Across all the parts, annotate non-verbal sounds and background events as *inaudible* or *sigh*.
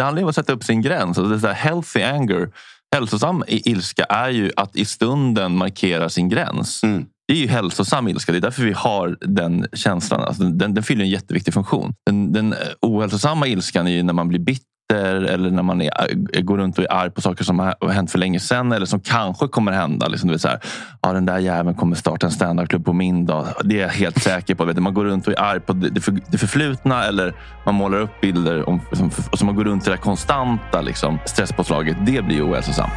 det handlar om att sätta upp sin gräns. Alltså det är healthy anger. Hälsosam ilska är ju att i stunden markera sin gräns. Mm. Det är ju hälsosam ilska. Det är därför vi har den känslan. Alltså den, den fyller en jätteviktig funktion. Den, den ohälsosamma ilskan är när man blir bitter eller när man är, går runt och är arg på saker som har hänt för länge sedan eller som kanske kommer hända. Liksom, du vet, så här, ja, den där jäveln kommer starta en standupklubb på min dag. Det är jag helt säker på. Vet du, man går runt och är arg på det, för, det förflutna eller man målar upp bilder om, som, och så man går runt i det konstanta liksom, stresspåslaget. Det blir ohälsosamt.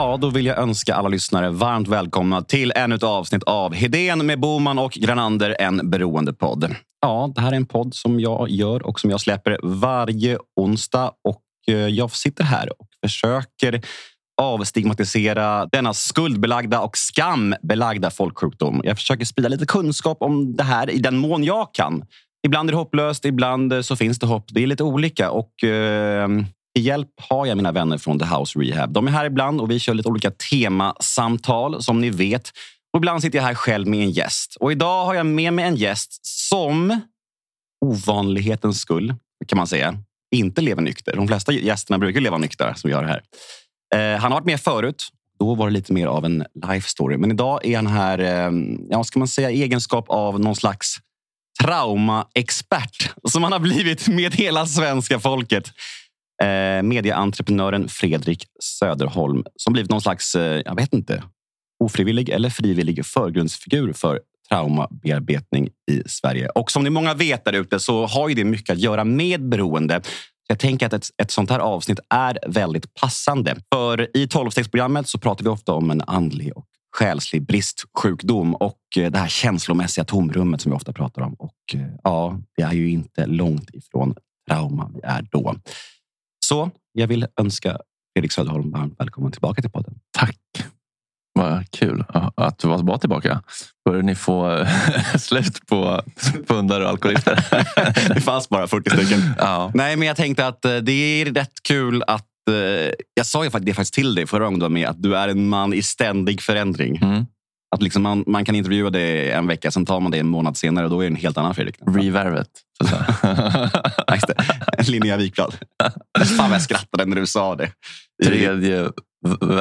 Ja, då vill jag önska alla lyssnare varmt välkomna till ännu ett avsnitt av Hedén med Boman och Granander, en beroendepodd. Ja, det här är en podd som jag gör och som jag släpper varje onsdag. Och eh, jag sitter här och försöker avstigmatisera denna skuldbelagda och skambelagda folksjukdom. Jag försöker sprida lite kunskap om det här i den mån jag kan. Ibland är det hopplöst, ibland så finns det hopp. Det är lite olika. Och eh, till hjälp har jag mina vänner från The House Rehab. De är här ibland och vi kör lite olika temasamtal som ni vet. Och ibland sitter jag här själv med en gäst. Och idag har jag med mig en gäst som ovanlighetens skull kan man säga inte lever nykter. De flesta gästerna brukar leva nyktra som vi har här. Eh, han har varit med förut. Då var det lite mer av en life story. Men idag är han här eh, ja, ska man säga, i egenskap av någon slags traumaexpert som han har blivit med hela svenska folket eh, medieentreprenören Fredrik Söderholm som blivit någon slags, eh, jag vet inte, ofrivillig eller frivillig förgrundsfigur för traumabearbetning i Sverige. Och som ni många vet där ute så har ju det mycket att göra med beroende. Jag tänker att ett, ett sånt här avsnitt är väldigt passande. För i tolvstegsprogrammet så pratar vi ofta om en andlig och själslig bristsjukdom och eh, det här känslomässiga tomrummet som vi ofta pratar om. Och eh, ja, det är ju inte långt ifrån trauma vi är då. Så jag vill önska Fredrik Söderholm varmt välkommen tillbaka till podden. Tack. Vad kul att du var tillbaka. Börjar ni få *laughs* slut på pundare och alkoholister? *laughs* det fanns bara 40 stycken. Ja. Nej, men jag tänkte att eh, det är rätt kul att... eh, Jag sa ju det faktiskt till dig förra gången du var med, att du är en man i ständig förändring. Mm. Att liksom man, man kan intervjua dig en vecka, sen tar man det en månad senare och då är det en helt annan Fredrik. Revervet. *laughs* *laughs* Linnea Wikblad. *laughs* Fan vad jag skrattade när du sa det. Tredje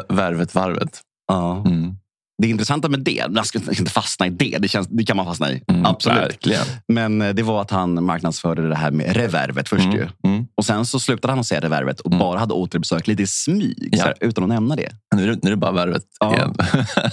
värvet varvet. Ja. Mm. Det intressanta med det, man ska inte fastna i det, det, känns, det kan man fastna i. Mm, Absolut. Verkligen. Men eh, det var att han marknadsförde det här med revervet först. Mm. Mm. Och sen så slutade han att säga revervet och Mm. bara hade återbesök lite i smyg, Ja. här, utan att nämna det. Nu, är det, nu är det bara värvet Ja. igen.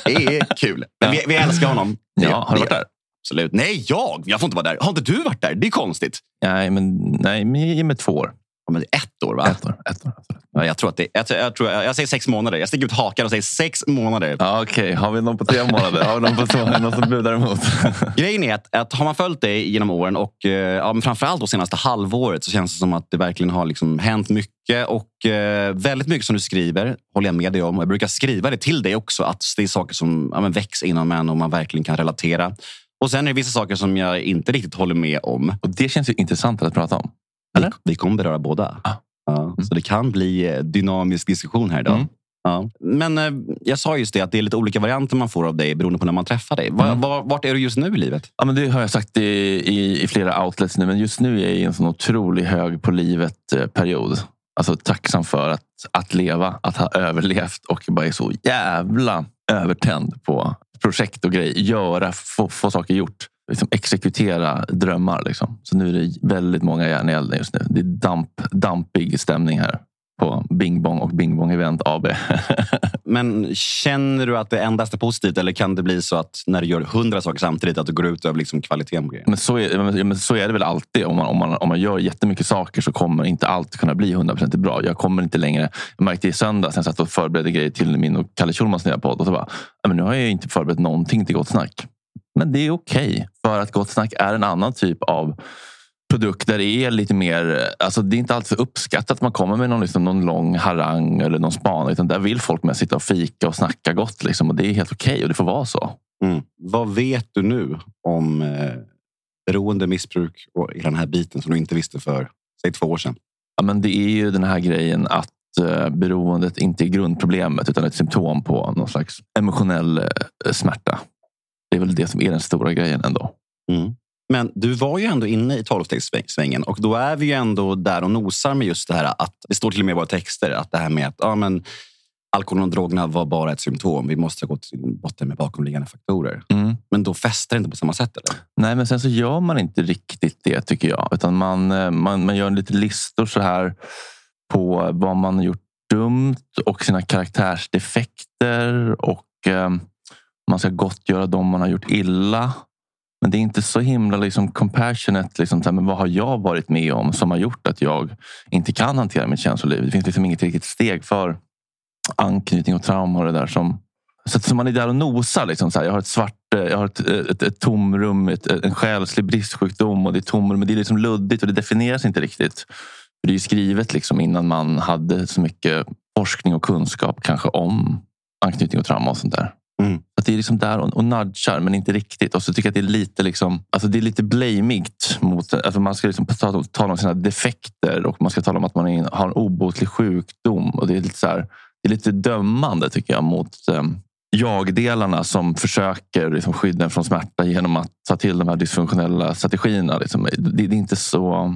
Det är kul. Men vi, vi älskar honom. Det- Ja, har du varit det- där? Absolut. Nej, jag! Jag får inte vara där. Har inte du varit där? Det är konstigt. Nej, men, nej, men ge mig två år. Ja, men ett år, va? Ett år. Ett år. Ett år. Ja, jag, tror att det, jag, jag, tror, jag säger sex månader. Jag sticker ut hakan och säger sex månader. Ja, Okej, har vi någon på tre månader? Har vi någon, på två, någon som budar emot? *laughs* Grejen är att, att har man följt dig genom åren och eh, ja, men framförallt det senaste halvåret så känns det som att det verkligen har liksom hänt mycket. Och eh, väldigt mycket som du skriver håller jag med dig om. Och jag brukar skriva det till dig också. Att det är saker som ja, men väcks inom en och man verkligen kan relatera. Och sen är det vissa saker som jag inte riktigt håller med om. Och det känns ju intressant att prata om. Vi, Eller? vi kommer beröra båda. Ah. Ja, Så det kan bli eh, dynamisk diskussion här idag. Mm. Ja. Men eh, jag sa just det att det är lite olika varianter man får av dig beroende på när man träffar dig. Va, Mm. va, vart är du just nu i livet? Ja, men det har jag sagt i, i, i flera outlets nu, men just nu är jag i en sån otrolig hög på livet-period. Alltså tacksam för att, att leva, att ha överlevt och bara är så jävla övertänd på projekt och grejer. Göra, få, få saker gjort. Liksom exekutera drömmar. Liksom. Så nu är det väldigt många järn i elden just nu. Det är damp, dampig stämning här på Bing Bong och Bing Bong Event AB. *laughs* Men känner du att det endast är positivt eller kan det bli så att när du gör hundra saker samtidigt att du går ut över liksom kvaliteten på grejen? Men så, är, men- så är det väl alltid. Om man, om, man, om man gör jättemycket saker så kommer inte allt kunna bli 100% bra. Jag kommer inte längre... Jag märkte i söndags när jag satt och förberedde grejer till min och Kalle Schulmans nya podd. Och så bara, "Ja, men nu har jag inte förberett någonting till Gott Snack. Men det är okej. för att Gott Snack är en annan typ av produkt där det är lite mer... Alltså det är inte alltid uppskattat att man kommer med någon, liksom, någon lång harang eller någon span. Utan där vill folk med sitta och fika och snacka gott. Liksom, och det är helt okej och det får vara så. Mm. Vad vet du nu om eh, beroende, missbruk och hela den här biten som du inte visste för säg två år sedan? Ja, men det är ju den här grejen att eh, beroendet inte är grundproblemet utan ett symptom på någon slags emotionell eh, smärta. Det är väl det som är den stora grejen ändå. Mm. Men du var ju ändå inne i tolvstegssvängen och då är vi ju ändå där och nosar med just det här att det står till och med i våra texter att det här med att ja, men, alkoholen och drogerna var bara ett symptom. Vi måste gå till botten med bakomliggande faktorer. Mm. Men då fäster det inte på samma sätt? Eller? Nej, men sen så gör man inte riktigt det tycker jag. Utan man, eh, man, man gör lite listor så här på vad man har gjort dumt och sina karaktärsdefekter. Och eh, man ska gottgöra dem man har gjort illa. Men det är inte så himla liksom compassionate. Liksom, så här, men vad har jag varit med om som har gjort att jag inte kan hantera mitt känsloliv? Det finns liksom inget riktigt steg för anknytning och trauma och det där som så, så man är där och nosar. Liksom, så här, jag har ett svart eh, jag har ett, eh, ett, ett tomrum, ett, eh, en själslig bristsjukdom och det är tomrum. Men det är liksom luddigt och det definieras inte riktigt. Det är skrivet liksom innan man hade så mycket forskning och kunskap kanske om anknytning och trauma och sånt där. Mm. Att det är liksom där och, och nudgar, men inte riktigt. Och så tycker jag att det är lite liksom, alltså det är lite blamigt. Mot, alltså man ska liksom tala, tala om sina defekter och man ska tala om att man är, har en obotlig sjukdom. Och det är lite så här, det är lite dömande tycker jag mot eh, jag-delarna som försöker liksom, skydda en från smärta genom att ta till de här dysfunktionella strategierna. Liksom. Det, det, är inte så...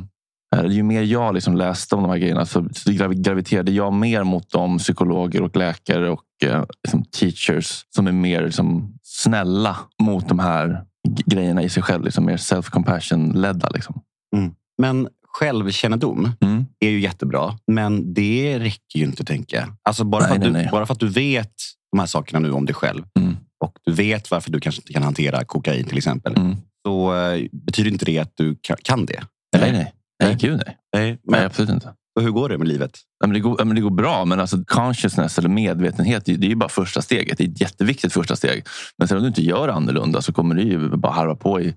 Eh, ju mer jag liksom läste om de här grejerna så, så graviterade jag mer mot de psykologer och läkare och eh, liksom teachers som är mer liksom, snälla mot de här grejerna i sig själv. Liksom, mer self-compassion-ledda. Liksom. Mm. Men självkännedom Mm. är ju jättebra, men det räcker ju inte, tänker jag. Alltså bara, Nej, för att nej, du, nej. bara för att du vet de här sakerna nu om dig själv Mm. och du vet varför du kanske inte kan hantera kokain till exempel, Mm. så eh, betyder inte det att du kan, det. Nej, nej. Nej, gud nej. Nej, nej. men, absolut inte och hur går det med livet? Ja, men det, går, ja, men det går bra, men alltså consciousness eller medvetenhet det är ju bara första steget. Det är ett jätteviktigt första steg. Men sen om du inte gör annorlunda så kommer du ju bara harva på i,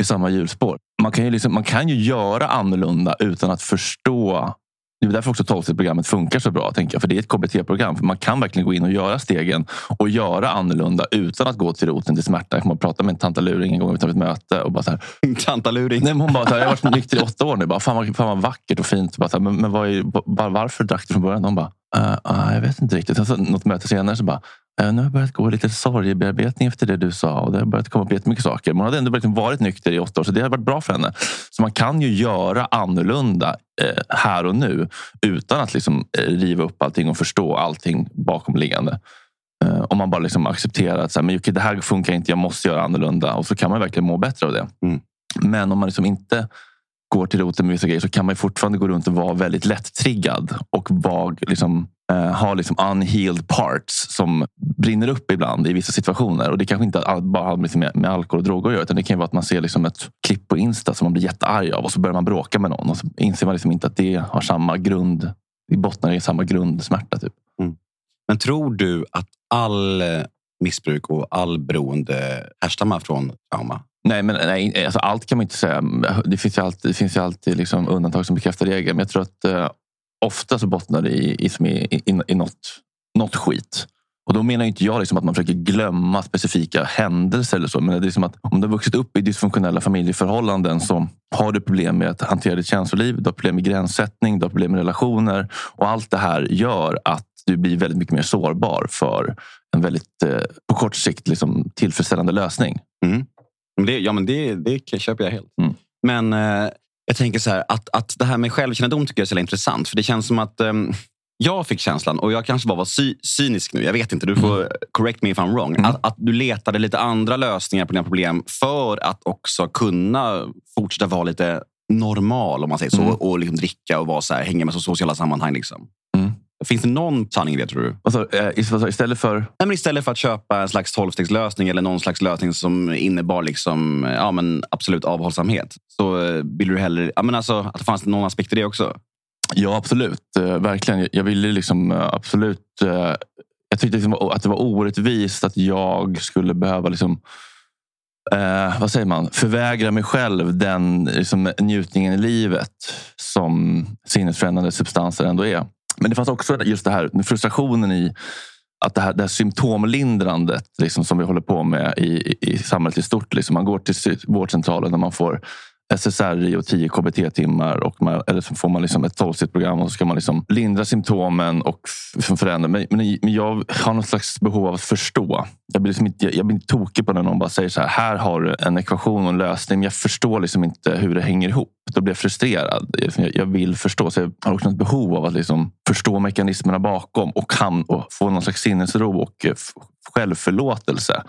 i samma hjulspår. Man kan, ju liksom, man kan ju göra annorlunda utan att förstå. Det är därför också 12-stegsprogrammet funkar så bra. Tänker jag. För Det är ett KBT-program. För Man kan verkligen gå in och göra stegen och göra annorlunda utan att gå till roten till smärta. Jag kommer att prata med en tantaluring en gång utanför ett möte. Och bara så här, Tantaluring. Nej, men hon bara, så här, jag har varit nykter i *laughs* åtta år nu. Bara, fan, vad, fan vad vackert och fint. Bara, så här, men men vad är, bara, varför drack du från början? Hon bara, "Eh, ah, jag vet inte riktigt. Sen så, något möte senare så bara, "Eh, nu har jag börjat gå lite sorgebearbetning efter det du sa. Och det har börjat komma upp jättemycket saker. Men hon hade ändå liksom varit nykter i åtta år, så det har varit bra för henne. Så man kan ju göra annorlunda eh, här och nu utan att liksom, eh, riva upp allting och förstå allting bakomliggande. Eh, om man bara liksom accepterar att så här, men, okej, det här funkar inte, jag måste göra annorlunda. Och så kan man verkligen må bättre av det. Men om man liksom inte går till roten med vissa grejer så kan man fortfarande gå runt och vara väldigt lätt-triggad och vara, liksom, eh, ha liksom unhealed parts som brinner upp ibland i vissa situationer. Och Det kanske inte bara har liksom med, med alkohol och droger att göra utan det kan vara att man ser liksom ett klipp på Insta som man blir jättearg av och så börjar man bråka med någon och så inser man liksom inte att det har samma grund. Det bottnar i samma grundsmärta. Typ. Men tror du att all eh, missbruk och all beroende härstammar från trauma? Nej, men nej, alltså allt kan man inte säga. Det finns ju alltid, det finns ju alltid liksom undantag som bekräftar regeln. Men jag tror att eh, ofta så bottnar det i, i, i, i, något, något skit. Och då menar inte jag liksom att man försöker glömma specifika händelser eller så. Men det är liksom att om du har vuxit upp i dysfunktionella familjeförhållanden så har du problem med att hantera ditt känsloliv. Du har problem med gränssättning, du har problem med relationer. Och allt det här gör att du blir väldigt mycket mer sårbar för en väldigt eh, på kort sikt liksom, tillfredsställande lösning. Men det, ja, men det, det köper jag helt. Mm. Men eh, jag tänker så här, att, att det här med självkännedom tycker jag är så intressant. För det känns som att ehm, jag fick känslan, och jag kanske bara var sy- cynisk nu, jag vet inte, du får correct me if I'm wrong. Mm. Att, att du letade lite andra lösningar på dina problem för att också kunna fortsätta vara lite normal, om man säger så. Mm. Och liksom dricka och vara så här, hänga med så sociala sammanhang. Liksom. Finns det någon sanning i det, tror du? Alltså, eh, istället för... Nej, men istället för att köpa en slags tolvstegslösning eller någon slags lösning som innebar liksom, ja, men absolut avhållsamhet så eh, vill du hellre ja, men alltså, att det fanns någon aspekt i det också. Ja, absolut. Eh, verkligen. Jag- ville liksom eh, absolut... Eh, jag tyckte liksom att det var orättvist att jag skulle behöva liksom, eh, vad säger man? förvägra mig själv den liksom, njutningen i livet som sinnesförändrande substanser ändå är. Men det fanns också just det här frustrationen i att det här, det här symptomlindrandet liksom, som vi håller på med i, i, i samhället i stort. Liksom. Man går till vårdcentralen och man får SSRI och 10 KBT-timmar. Och man, eller så får man liksom ett 12 program och så ska man liksom lindra symptomen och förändra. Men, men, men jag har något slags behov av att förstå. Jag blir, liksom inte, jag blir inte tokig på när någon bara säger så här. Här har du en ekvation och en lösning. Men jag förstår liksom inte hur det hänger ihop. Då blir jag frustrerad. Jag, jag vill förstå. Så jag har också ett behov av att liksom förstå mekanismerna bakom och, kan, och få någon slags sinnesro och eh, självförlåtelse.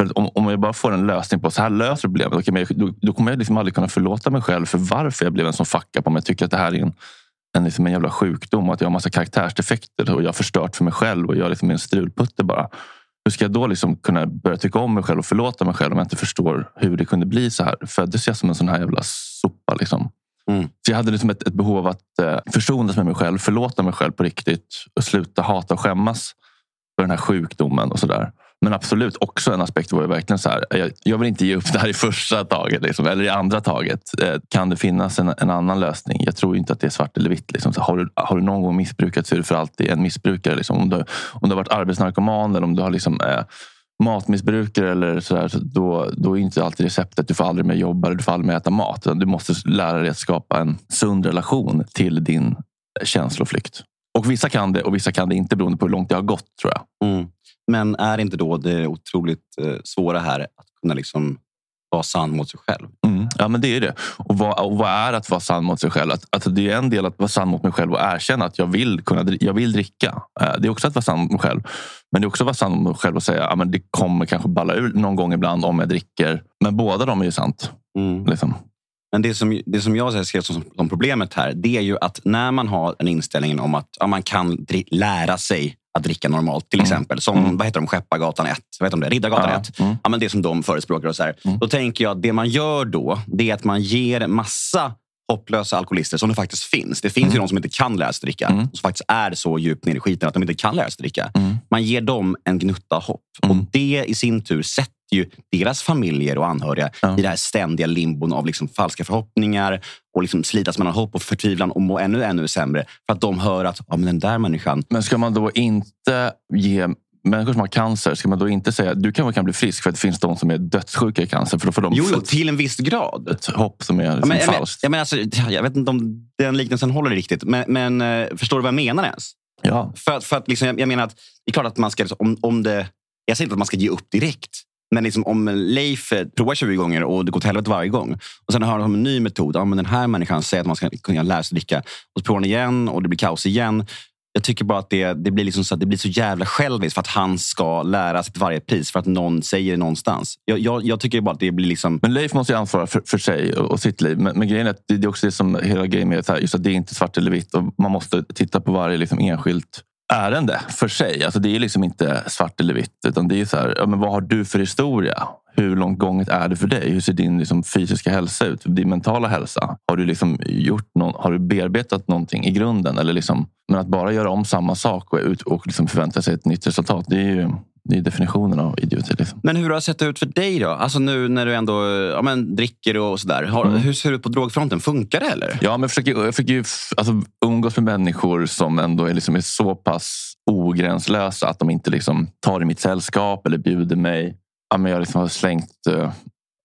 För om, om jag bara får en lösning på så här löser problemet, okay, då, då kommer jag liksom aldrig kunna förlåta mig själv för varför jag blev en sån fucka på mig. Jag tycker att det här är en, en, liksom en jävla sjukdom och att jag har massa karaktärsdefekter och jag har förstört för mig själv och jag liksom är en strulputte bara. Hur ska jag då liksom kunna börja tycka om mig själv och förlåta mig själv om jag inte förstår hur det kunde bli så här? Föddes jag som en sån här jävla sopa? Liksom. Mm. Så jag hade liksom ett, ett behov av att eh, försonas med mig själv, förlåta mig själv på riktigt och sluta hata och skämmas för den här sjukdomen och sådär. Men absolut också en aspekt var ju verkligen så här. Jag, jag, vill inte ge upp det här i första taget liksom, eller i andra taget. Eh, kan det finnas en, en, annan lösning? Jag tror inte att det är svart eller vitt. Liksom. Så har, du, har du någon gång missbrukat så är du för alltid en missbrukare. Liksom. Om, du, om du har varit arbetsnarkoman eller om du har liksom, eh, matmissbrukare eller så där, så då, då är inte alltid receptet du får aldrig mer jobba eller du får aldrig mer äta mat. Du måste lära dig att skapa en sund relation till din känsloflykt. Och vissa kan det och vissa kan det inte beroende på hur långt det har gått tror jag. Mm. Men är inte då det otroligt eh, svåra här att kunna liksom vara sann mot sig själv? Mm. Ja, men det är det. Och vad, och vad, är att vara sann mot sig själv? Att, alltså det är en del att vara sann mot mig själv och erkänna att jag vill, kunna, jag vill dricka. Eh, det är också att vara sann mot mig själv. Men det är också att vara sann mot mig själv och säga att ja, det kommer kanske balla ur någon gång ibland om jag dricker. Men båda de är ju sant. Mm. Liksom. Men det som, det som jag ser som, som problemet här, det är ju att när man har en inställning om att ja, man kan lära sig att dricka normalt. Till mm. exempel som mm. vad heter de, Skeppargatan 1, vad heter de, Riddargatan ja. 1. Mm. Ja, men det som de förespråkar. Och så här. Mm. Då tänker jag att det man gör då, det är att man ger massa hopplösa alkoholister som det faktiskt finns. Det finns mm. ju de som inte kan lära sig dricka. Mm. Som faktiskt är så djupt ner i skiten att de inte kan lära sig dricka. Mm. Man ger dem en gnutta hopp. Och mm. det i sin tur sätter ju deras familjer och anhöriga ja. i det här ständiga limbon av liksom falska förhoppningar och liksom slitas mellan hopp och förtvivlan och må ännu, ännu sämre. För att de hör att ja, men den där människan... Men ska man då inte ge människor som har cancer, ska man då inte säga du kan, kan bli frisk för att det finns de som är dödssjuka i cancer? För då får de jo, jo, till en viss grad. Ett hopp som är liksom ja, men, falskt. Jag, men, alltså, jag vet inte om den liknelsen håller riktigt, men, men uh, förstår du vad jag menar ens? Ja. För, för att liksom, jag, jag menar att det är klart att man ska, om, om det, jag säger inte att man ska ge upp direkt. Men liksom om Leif provar 20 gånger och det går till helvete varje gång och sen hör han om en ny metod. Ja, men den här människan säger att man ska kunna lära sig dricka. Och så provar han igen och det blir kaos igen. Jag tycker bara att det, det, blir liksom så, det blir så jävla själviskt för att han ska lära sig till varje pris för att någon säger det någonstans. Jag, jag, jag tycker bara att det blir liksom... Men Leif måste ju ansvara för, för sig och, och sitt liv. Men, men grejen är att det, det är också det som hela grejen är. Just att det är inte svart eller vitt och man måste titta på varje liksom enskilt ärende för sig. Alltså det är liksom inte svart eller vitt. Utan det är så här, ja, men vad har du för historia? Hur långt gånget är det för dig? Hur ser din liksom, fysiska hälsa ut? Din mentala hälsa? Har du, liksom gjort någon, har du bearbetat någonting i grunden? Eller liksom, men att bara göra om samma sak och, ut, och liksom förvänta sig ett nytt resultat. Det är ju det är definitionen av idioti. Liksom. Men hur har det sett ut för dig då? Alltså nu när du ändå ja, men, dricker och sådär. mm. Hur ser det ut på drogfronten? Funkar det eller? Ja, men jag försöker, jag försöker ju, alltså, umgås med människor som ändå är, liksom, är så pass ogränslösa att de inte liksom, tar i mitt sällskap eller bjuder mig. Ja, men jag liksom har slängt uh,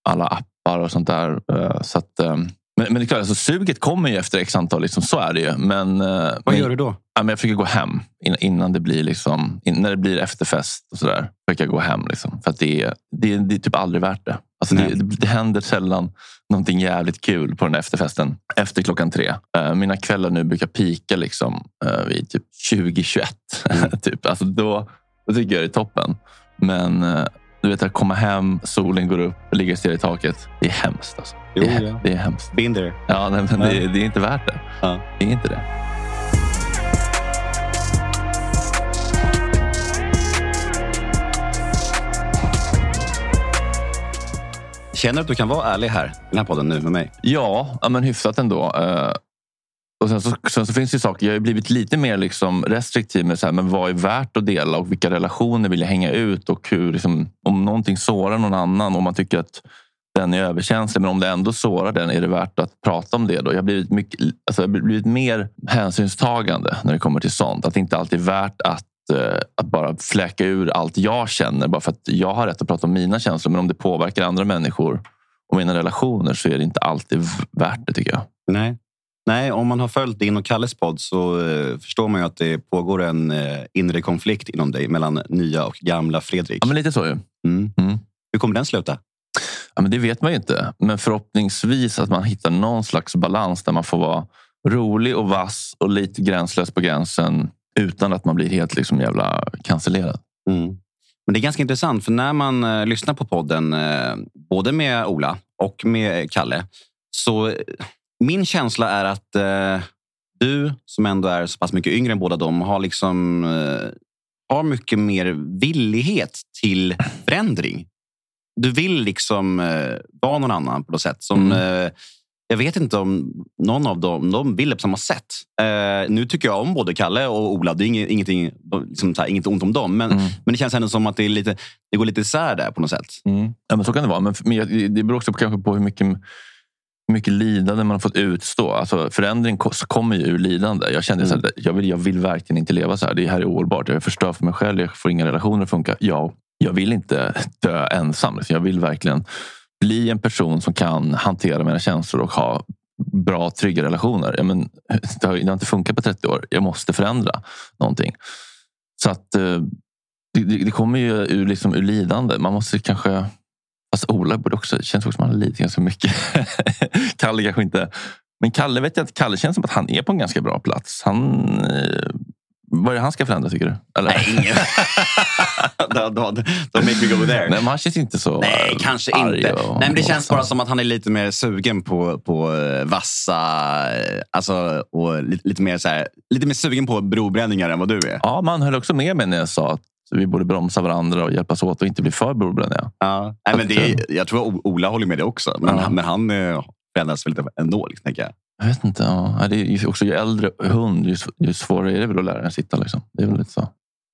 alla appar och sånt där. Uh, så att, um, men, det är klart, alltså, suget kommer ju efter x antal. Liksom, så är det ju. Men, uh, Vad men, gör du då? Ja, men jag försöker gå hem innan det blir, liksom, när det blir efterfest. och så där, försöker jag gå hem. Liksom, för det är, det, är, det är typ aldrig värt det. Alltså det, det, händer sällan någonting jävligt kul på den där efterfesten efter klockan tre. Uh, mina kvällar nu brukar pika liksom, uh, vid typ 2021. Mm. *laughs* typ. alltså då, då tycker jag det är toppen. Men du vet att komma hem, solen går upp, ligga och stirra i taket. Det är hemskt. Alltså. Jo, det, är, ja. det är hemskt. Been there. Ja, nej, men det, det, är inte värt det. Ja. Det är inte det. Känner du att du kan vara ärlig här i den här podden nu med mig? Ja, men hyfsat ändå. Och sen så, sen så, finns det saker, jag har blivit lite mer liksom restriktiv med så här, men vad är värt att dela och vilka relationer vill jag hänga ut och hur, liksom, om någonting sårar någon annan och man tycker att den är överkänslig, men om det ändå sårar den, är det värt att prata om det? Då? Jag har blivit, mycket, alltså jag har blivit mer hänsynstagande när det kommer till sånt. Att det inte alltid är värt att Eh, att bara fläka ur allt jag känner bara för att jag har rätt att prata om mina känslor. Men om det påverkar andra människor och mina relationer så är det inte alltid värt det tycker jag. Nej. Nej, om man har följt din och Kalles podd så eh, förstår man ju att det pågår en eh, inre konflikt inom dig mellan nya och gamla Fredrik. Ja, men lite så ju. Mm. Mm. Hur kommer den sluta? Ja, men det vet man ju inte. Men förhoppningsvis att man hittar någon slags balans där man får vara rolig och vass och lite gränslös på gränsen utan att man blir helt liksom jävla cancellerad. Mm. Men det är ganska intressant, för när man eh, lyssnar på podden, eh, både med Ola och med Kalle, så eh, min känsla är att eh, du, som ändå är så pass mycket yngre än båda dem, har liksom eh, har mycket mer villighet till förändring. Du vill liksom eh, vara någon annan på något sätt. Som, Mm. eh, jag vet inte om någon av dem de vill det på samma sätt. Eh, nu tycker jag om både Kalle och Ola. Det är inget, ingenting, liksom, här, inget ont om dem. Men, Mm. men det känns ändå som att det, är lite, det går lite isär där på något sätt. Ja, men så kan det vara. Men, men det beror också på, kanske på hur mycket, mycket lidande man har fått utstå. Alltså, förändring ko- kommer ju ur lidande. Jag kände Mm. här, jag, vill, jag vill verkligen inte leva så här. Det här är ohållbart. Jag förstör för mig själv. Jag får inga relationer att funka. Jag, jag vill inte dö ensam. Liksom. Jag vill verkligen bli en person som kan hantera mina känslor och ha bra, trygga relationer. Ja, men, det, har, det har inte funkat på 30 år. Jag måste förändra någonting. Så att eh, det, det, det kommer ju ur, liksom, ur lidande. Man måste kanske... Fast Ola borde också... Känns också som att han lidit ganska mycket. *laughs* Kalle kanske inte... Men Kalle vet jag att Kalle känns som att han är på en ganska bra plats. Han... Eh, vad är det han ska förändra tycker du? Eller? Nej, ingen. don't, don't, don't make me go there. Nej, men han känns inte så Nej, kanske inte. Nej, men det känns bara som att han är lite mer sugen på, på eh, vassa... eh, Alltså, och lite, lite, mer så här, lite mer sugen på brobränningar än vad du är. Ja, man höll också med mig när jag sa att vi borde bromsa varandra och hjälpas åt och inte bli för brobränniga. Ja. Nej, men det, är- jag tror Ola håller med det också. Men, Ja. han- men han eh, förändras väl lite ändå, liksom, jag. Jag vet inte. Ja. Det är också ju äldre hund, ju, ju svårare är det väl att lära den sitta. Liksom. Det är väl lite så.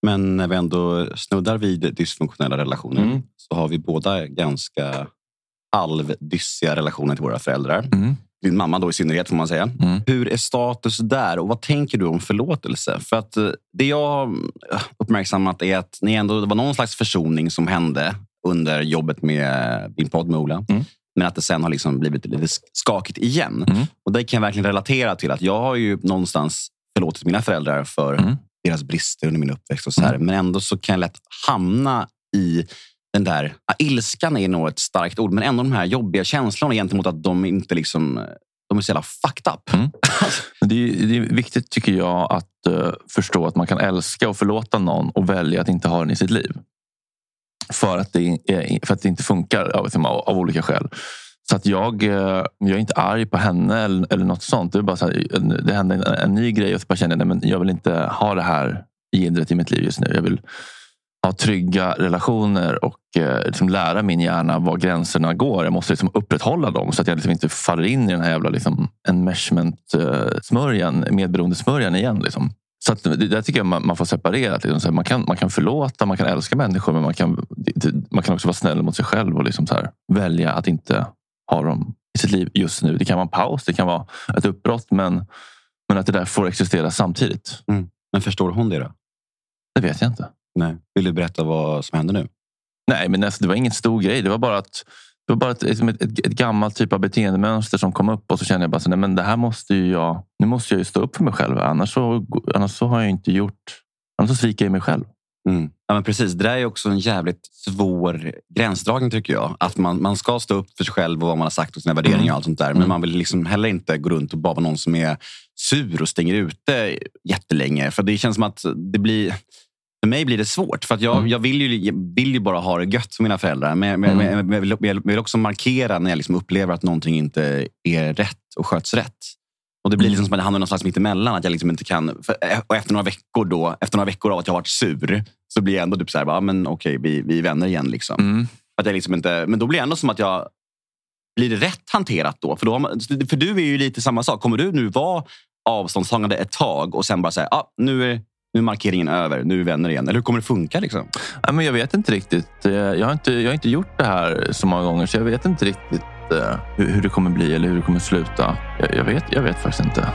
Men när vi ändå snuddar vid dysfunktionella relationer Mm. så har vi båda ganska halvdyssiga relationer till våra föräldrar. Mm. Din mamma då i synnerhet får man säga. Mm. Hur är status där och vad tänker du om förlåtelse? För att eh, det jag har uppmärksammat är att ni ändå, det var någon slags försoning som hände under jobbet med din podd med Ola. Mm. Men att det sen har liksom blivit lite skakigt igen. Mm. Och det kan jag verkligen relatera till. att Jag har ju någonstans förlåtit mina föräldrar för Mm. deras brister under min uppväxt. och så här. Men ändå så kan jag lätt hamna i den där... Ja, ilskan är nog ett starkt ord, men ändå de här jobbiga känslorna gentemot att de inte liksom... De är så jävla fucked up. Mm. Det är, det är viktigt tycker jag att uh, förstå att man kan älska och förlåta någon och välja att inte ha den i sitt liv. För att det, är, eh, för att det inte funkar liksom, av, av, olika skäl. Så att jag, eh, jag är inte arg på henne eller, eller något sånt. Det, är bara så här, det hände en, en ny grej och så bara kände jag att jag vill inte ha det här gillret i mitt liv just nu. Jag vill ha trygga relationer och eh, liksom lära min hjärna var gränserna går. Jag måste liksom upprätthålla dem så att jag liksom inte faller in i den här jävla liksom, enmeshment-smörjan, medberoendesmörjan igen. Liksom. Så att, det där tycker jag man, man får separera. Liksom. Så man, kan, man kan förlåta, man kan älska människor men man kan, man kan också vara snäll mot sig själv och liksom här, välja att inte ha dem i sitt liv just nu. Det kan vara en paus, det kan vara ett uppbrott men, men att det där får existera samtidigt. Men förstår hon det då? Det vet jag inte. Nej. Vill du berätta vad som händer nu? Nej, men alltså, det var ingen stor grej. Det var bara att det var bara ett, ett, ett, ett gammalt typ av beteendemönster som kom upp och så kände jag bara så, nej, men det här måste ju jag. Nu måste jag ju stå upp för mig själv. Annars så, annars så har jag inte gjort. Annars så sviker jag mig själv. Mm. Ja, men precis. Det där är också en jävligt svår gränsdragning tycker jag. Att man, man ska stå upp för sig själv och vad man har sagt och sina värderingar Mm. och allt sånt där. Men Mm. man vill liksom heller inte gå runt och bara vara någon som är sur och stänger ute jättelänge. För det känns som att det blir... För mig blir det svårt. För att jag, Mm. jag, vill ju, vill ju bara ha det gött med mina föräldrar. Men, men, Mm. men jag, vill, jag vill också markera när jag liksom upplever att någonting inte är rätt och sköts rätt. Och Det blir Mm. liksom som att det hamnar någonstans mittemellan. Att jag liksom inte kan, för, och efter, några veckor då, efter några veckor av att jag har varit sur så blir jag ändå typ så här, bara, men okej, vi, vi är vänner igen. Liksom. Mm. Att jag liksom inte, men då blir det ändå som att jag... Blir det rätt hanterat då? För, då man, för du är ju lite samma sak. Kommer du nu vara avståndstagande ett tag och sen bara säga ah, nu, är, nu är markeringen över, nu är vi vänner igen? Eller hur kommer det funka? Liksom? Nej, men jag vet inte riktigt. Eh, jag har inte, jag har inte gjort det här så många gånger så jag vet inte riktigt eh, hur, hur det kommer bli eller hur det kommer sluta. Jag, jag, vet, jag vet faktiskt inte.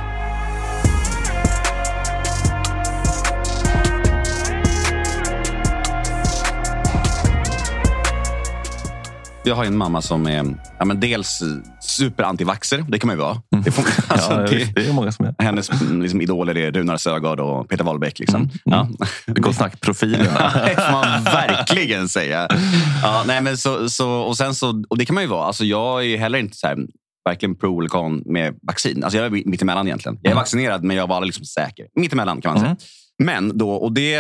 Jag har en mamma som är ja, men dels superantivaxer. Det kan man ju vara. Mm. Det får, *laughs* alltså, ja, det, det är många som är. hennes liksom, idoler är Runar Sögaard och Peter Wahlbeck. Liksom. Mm, Ja. Gott snack-profilerna. *laughs* det får man verkligen säga. Ja, nej, men så, så, och, sen så, och det kan man ju vara. Alltså, jag är heller inte så här, varken pro eller con med vaccin. Alltså, jag är mittemellan egentligen. Jag är Mm. vaccinerad, men jag var aldrig liksom säker. Mittemellan kan man säga. Mm. Men då, och det,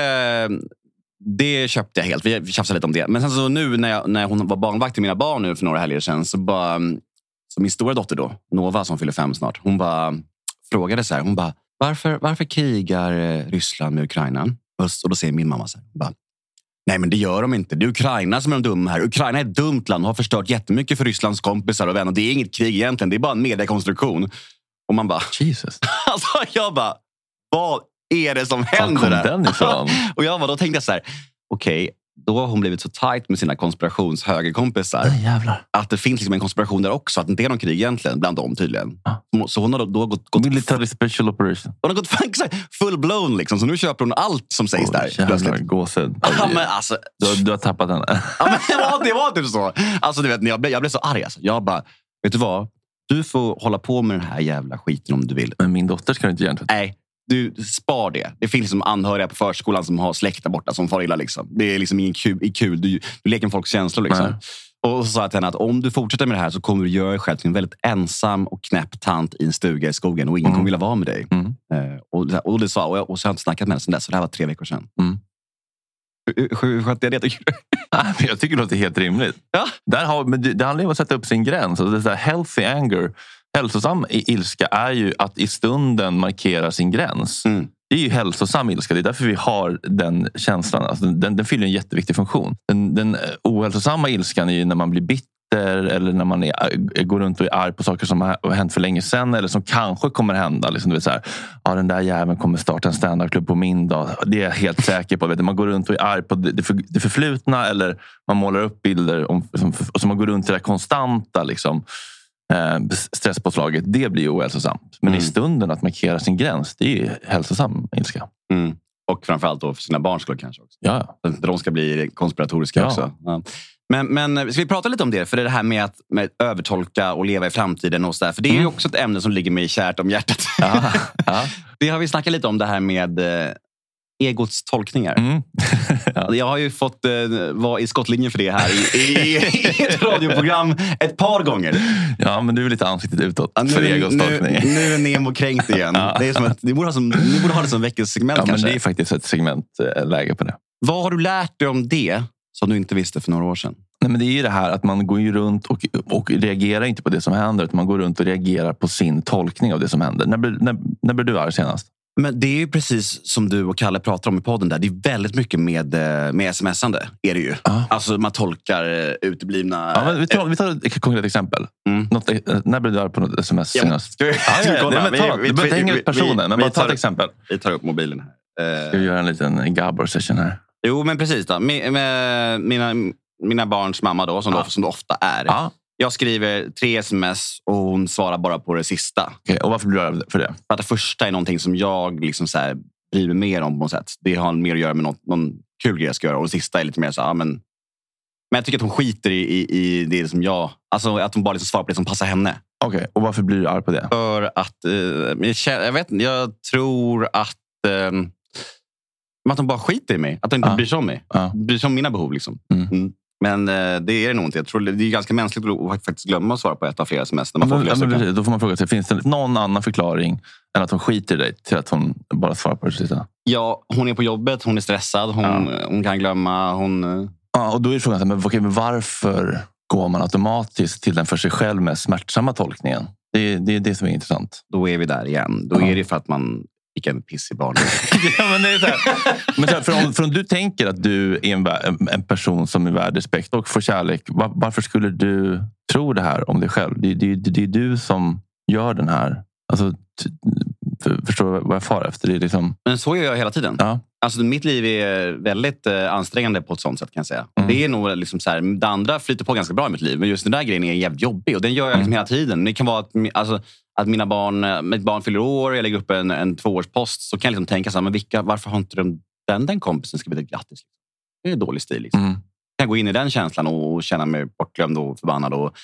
det köpte jag helt. Vi tjafsade lite om det. Men sen så nu när, jag, när hon var barnvakt till mina barn nu för några helger sedan. Så, bara, så min stora dotter då, Nova som fyller fem snart. Hon bara frågade så här. Hon bara, varför, varför krigar eh, Ryssland med Ukraina? Och, då säger min mamma så här. Bara, Nej, men det gör de inte. Det är Ukraina som är de dumma här. Ukraina är ett dumt land och har förstört jättemycket för Rysslands kompisar och vänner. Det är inget krig egentligen. Det är bara en mediekonstruktion. Och man bara, Jesus. *laughs* alltså jag bara, vad är det som Var händer kom där? den ifrån? *laughs* Och jag bara, då tänkte jag så här, okej, då har hon blivit så tajt med sina konspirationshögerkompisar Nej, att det finns liksom en konspiration där också. Att det inte är någon krig egentligen bland dem tydligen. Ah. Så hon har då, då gått, gått, Military special operation. hon har gått exakt, full blown. Liksom. Så nu köper hon allt som sägs där. Jävlar, plötsligt. gåshud. *laughs* Men alltså, Du, har- du har tappat henne. *laughs* Ja, men det, var, det var typ så. Alltså, du vet, jag, blev, jag blev så arg. Alltså. Jag bara, vet du vad? Du får hålla på med den här jävla skiten om du vill. Men min dotter ska du inte hjärntvätta. Nej, du spar det. Det finns liksom anhöriga på förskolan som har släkt där borta som far illa. Liksom. Det är liksom ingen kul. kul. Du, du leker med folks känslor. Liksom. Nej. Och så sa jag till henne att om du fortsätter med det här så kommer du göra dig själv till en väldigt ensam och knäpp tant i en stuga i skogen och ingen Mm. kommer vilja vara med dig. Mm. Eh, och, det- och det sa och, jag, och så har jag inte snackat med henne sen dess. Så det här var tre veckor sedan. Mm. Hur, skötte jag det tycker du? *laughs* Jag tycker det låter helt rimligt. Ja. Där har, men det, det handlar ju om att sätta upp sin gräns. Alltså det är så healthy anger. Hälsosam ilska är ju att i stunden markera sin gräns. Mm. Det är ju hälsosam ilska. Det är därför vi har den känslan. Alltså den, den fyller en jätteviktig funktion. Den, den eh, ohälsosamma ilskan är ju när man blir bitter eller när man är, eh, går runt och är arg på saker som har hänt för länge sedan eller som kanske kommer hända. Liksom, du vet, så här, ja, den där jäveln kommer starta en standardklubb på min dag. Det är jag helt säker på. Vet du. Man går runt och är arg på det, för, det förflutna eller man målar upp bilder om, som, och så man går runt i det konstanta liksom, eh, stresspåslaget. Det blir ohälsosamt. Men Mm. i stunden att markera sin gräns, det är ju hälsosam ilska. Mm. Och framförallt då för sina barns skull kanske. också. Ja, De ska bli konspiratoriska Ja. också. Ja. Men, men ska vi prata lite om det? För det här med att med övertolka och leva i framtiden. och så där. För Det är ju Mm. också ett ämne som ligger mig kärt om hjärtat. ja. *laughs* ja. Det har vi snackat lite om, det här med eh, egots tolkningar. Mm. *laughs* ja. Jag har ju fått eh, vara i skottlinjen för det här i, i, i ett radioprogram ett par gånger. ja, men du är lite ansiktet utåt Ja, för nu, egos nu, tolkning. nu är Nemo kränkt igen. Ja. Det är som att, ni, borde ha som, ni borde ha det som veckans segment Ja, men kanske. det är faktiskt ett segmentläge på det. Vad har du lärt dig om det som du inte visste för några år sedan? Nej, men det är ju det här att man går ju runt och, och reagerar inte på det som händer. Utan man går runt och reagerar på sin tolkning av det som händer. När, när, när blev du arg senast? Men det är ju precis som du och Kalle pratar om i podden. där. Det är väldigt mycket med, eh, med smsande. Är det ju. Ja. Alltså man tolkar eh, uteblivna... Ja, vi, tar, vi tar ett konkret exempel. Mm. Något, eh, när blev du arg på något sms Ja, senast? ska vi, Ja, ja, *laughs* kolla? Vi- vi- du behöver inte hänga ut personen, men bara ta ett exempel. Vi tar upp mobilen här. Eh, Ska vi göra en liten Gabor session här? Jo, men precis. Då. Med mina, mina barns mamma, då, som, Ja. det, som det ofta är. Ja. Jag skriver tre sms och hon svarar bara på det sista. Okej, och varför blir du arg för det? För att det första är någonting som jag liksom så här bryr mig mer om på något sätt. Det har mer att göra med något, någon kul grej jag ska göra. Och det sista är lite mer så här, men, men jag tycker att hon skiter i, i, i det som jag... Alltså att hon bara liksom svarar på det som passar henne. Okej, och varför blir du arg på det? För att... Eh, jag, känner- jag vet jag tror att... Eh, att hon bara skiter i mig. Att hon inte Ja. bryr sig om mig. Ja. Bryr sig om mina behov. Liksom. Mm. Men eh, det är det nog inte. Jag tror det är ganska mänskligt att faktiskt glömma att svara på ett av flera sms när man får Men, flera ja, men då får man fråga sig, finns det någon annan förklaring än att hon skiter i dig till att hon bara svarar på det sista? Ja, hon är på jobbet, hon är stressad, hon, hon kan glömma. Hon, eh, Ja, och då är frågan, men, okej, men varför går man automatiskt till den för sig själv mest smärtsamma tolkningen? Det, är- det är det som är intressant. då är vi där igen. Då Ja. är det för att man fick en piss i barnet. *laughs* ja, men det är så här. Men så här, för, om, för om du tänker att du är en, en- person som är värd respekt och får kärlek. Var, varför skulle du tro det här om dig själv? Det, det, det, det är du som gör den här... Alltså, t- för, förstår du vad jag far efter? Det är liksom, Men så gör jag hela tiden. ja. Alltså, mitt liv är väldigt eh, ansträngande på ett sånt sätt. kan jag säga. Mm. Det är nog liksom så här, det andra flyter på ganska bra i mitt liv. Men just den där grejen är jävligt jobbig. Och den gör jag liksom Mm. hela tiden. Det kan vara att, alltså, att mina barn, eh, mitt barn fyller år jag lägger upp en, en tvåårspost. Så kan jag liksom tänka så här, men vilka, varför har inte de, den, den kompisen skrivit ett grattis? Det är dålig stil. Liksom. Mm. jag gå in i den känslan och känna mig bortglömd och förbannad och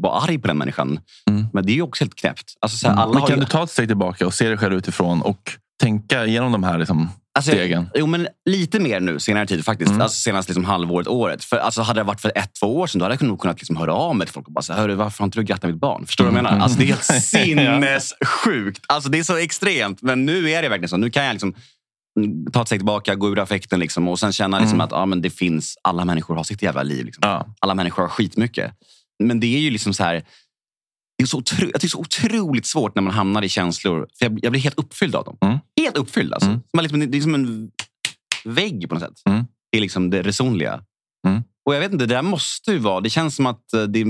vara arg på den människan. Mm. Men det är ju också helt knäppt. Alltså, så här, alla Men kan ju... du ta ett steg tillbaka och se dig själv utifrån och tänka igenom de här liksom, Alltså, stegen? Jo, men lite mer nu senare tid faktiskt. Mm. Alltså, senaste liksom, halvåret, året. För, alltså, hade det varit för ett, två år sedan då hade jag nog kunnat liksom, höra av mig till folk och bara säga, varför har inte du grattat mitt barn? Förstår du mm. vad jag menar? Alltså, det är helt *laughs* sinnessjukt. Alltså, det är så extremt. Men nu är det verkligen så. Nu kan jag liksom, ta ett steg tillbaka, gå ur affekten liksom, och sen känna liksom, mm. att ja, men det finns, alla människor har sitt jävla liv. Liksom. Ja. Alla människor har skitmycket. Men det är ju liksom så här, det är, så otro, det är så otroligt svårt när man hamnar i känslor. För jag, jag blir helt uppfylld av dem. Mm. Helt uppfylld. Alltså. Mm. Man liksom, det är som en vägg på något sätt. Mm. Det är liksom det resonliga. Mm. Och jag vet inte, det där måste ju vara... Det känns som att eh, det,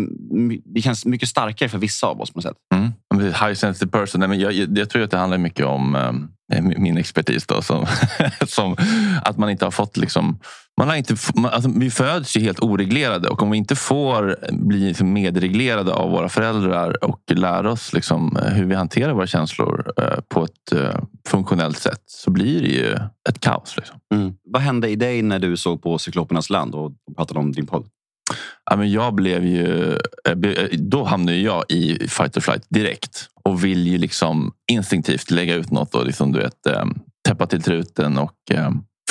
det känns mycket starkare för vissa av oss på något sätt. Mm. High sensitive person. Nej, men jag, jag, tror att det handlar mycket om um, min expertis. Då, som, *laughs* som, att man inte har fått liksom, man har inte, alltså, vi föds ju helt oreglerade och om vi inte får bli liksom medreglerade av våra föräldrar och lära oss liksom hur vi hanterar våra känslor eh, på ett eh, funktionellt sätt så blir det ju ett kaos. Liksom. Mm. Vad hände i dig när du såg på Cyklopernas land och pratade om din podd? Ja, men jag blev ju, eh, då hamnade jag i fight or flight direkt och vill ju liksom instinktivt lägga ut något och liksom, du vet, täppa till truten och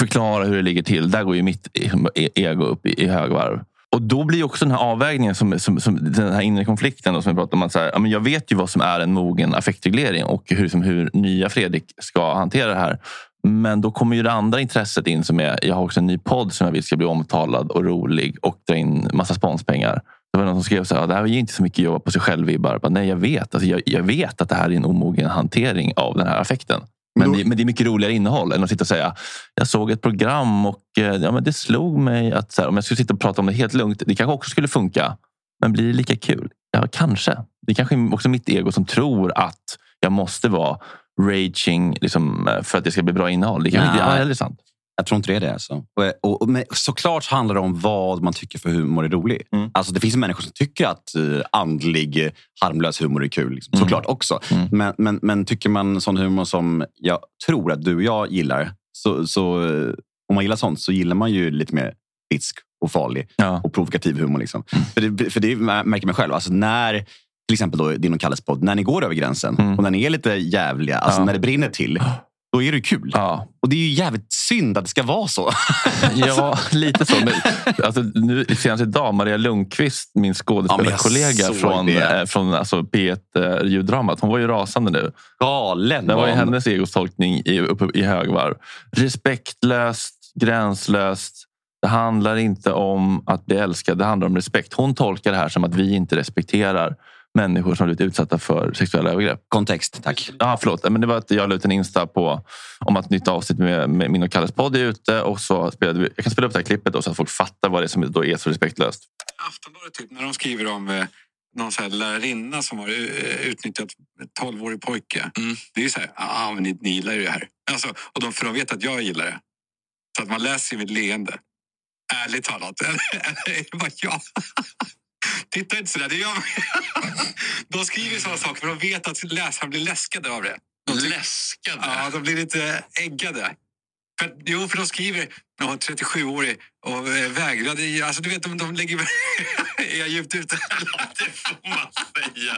förklara hur det ligger till. Där går ju mitt e-, e-, ego upp i, högvarv. Och då blir också den här avvägningen, som, som, som den här inre konflikten då, som vi pratar om. Att så här, ja, men jag vet ju vad som är en mogen affektreglering och hur, som, hur nya Fredrik ska hantera det här. Men då kommer ju det andra intresset in som är, jag har också en ny podd som jag vill ska bli omtalad och rolig och dra in massa sponspengar. Det var någon som skrev så här, det här är inte så mycket jobba på sig själv vibbar. Nej, jag vet. Alltså, jag, jag vet att det här är en omogen hantering av den här affekten. Men, det, men det är mycket roligare innehåll än att sitta och säga jag såg ett program och eh, ja, men det slog mig att så här, om jag skulle sitta och prata om det helt lugnt, det kanske också skulle funka. Men blir det lika kul? Ja, kanske. Det är kanske också mitt ego som tror att jag måste vara raging liksom, för att det ska bli bra innehåll. Det kanske inte är sant. Jag tror inte det är det. Alltså. Och, och, men såklart handlar det om vad man tycker för humor är rolig. Mm. Alltså, det finns människor som tycker att uh, andlig, harmlös humor är kul. Liksom. Mm. Såklart också. Mm. Men, men, men tycker man sån humor som jag tror att du och jag gillar, så, så uh, om man gillar sånt så gillar man ju lite mer bitsk och farlig ja. och provokativ humor. Liksom. Mm. För, det, för det märker man själv. Alltså, när till exempel då, din och Kalles podd, när ni går över gränsen mm. och när ni är lite jävliga, alltså ja. när det brinner till då är det kul. Ja. Och det är ju jävligt synd att det ska vara så. *laughs* ja, lite så. Men, alltså, nu, senast idag, Maria Lundqvist, min skådespelarkollega ja, från, eh, från alltså, P1-ljuddramat. Hon var ju rasande nu. Galen. Det var ju hennes egostolkning i, uppe i högvarv. Respektlöst, gränslöst. Det handlar inte om att bli älskad, det handlar om respekt. Hon tolkar det här som att vi inte respekterar människor som blivit utsatta för sexuella övergrepp. Kontext, tack. Ja, förlåt. Men det var att jag la ut en Insta på om att nytt avsnitt med, med min och Kalles podd är ute. Och så spelade vi, jag kan spela upp det här klippet då, så att folk fattar vad det är som då är så respektlöst. Aftonbladet, typ, när de skriver om eh, någon så här lärarinna som har eh, utnyttjat en 12-årig pojke. Mm. Det är ju så här, ah, men ni, ni gillar ju det här. Alltså, och de, för de vet att jag gillar det. Så att man läser mitt leende. Ärligt talat. *laughs* Eller bara ja. Titta inte sådär, det gör. *laughs* De skriver sådana saker för de vet att läsarna blir läskade av det. De läskade? Ja, de blir lite äggade. För, jo, för de skriver jag 37-årig och eh, vägrade. Alltså, du vet, de, de lägger... är *laughs* jag djupt ute? *laughs* det får man säga.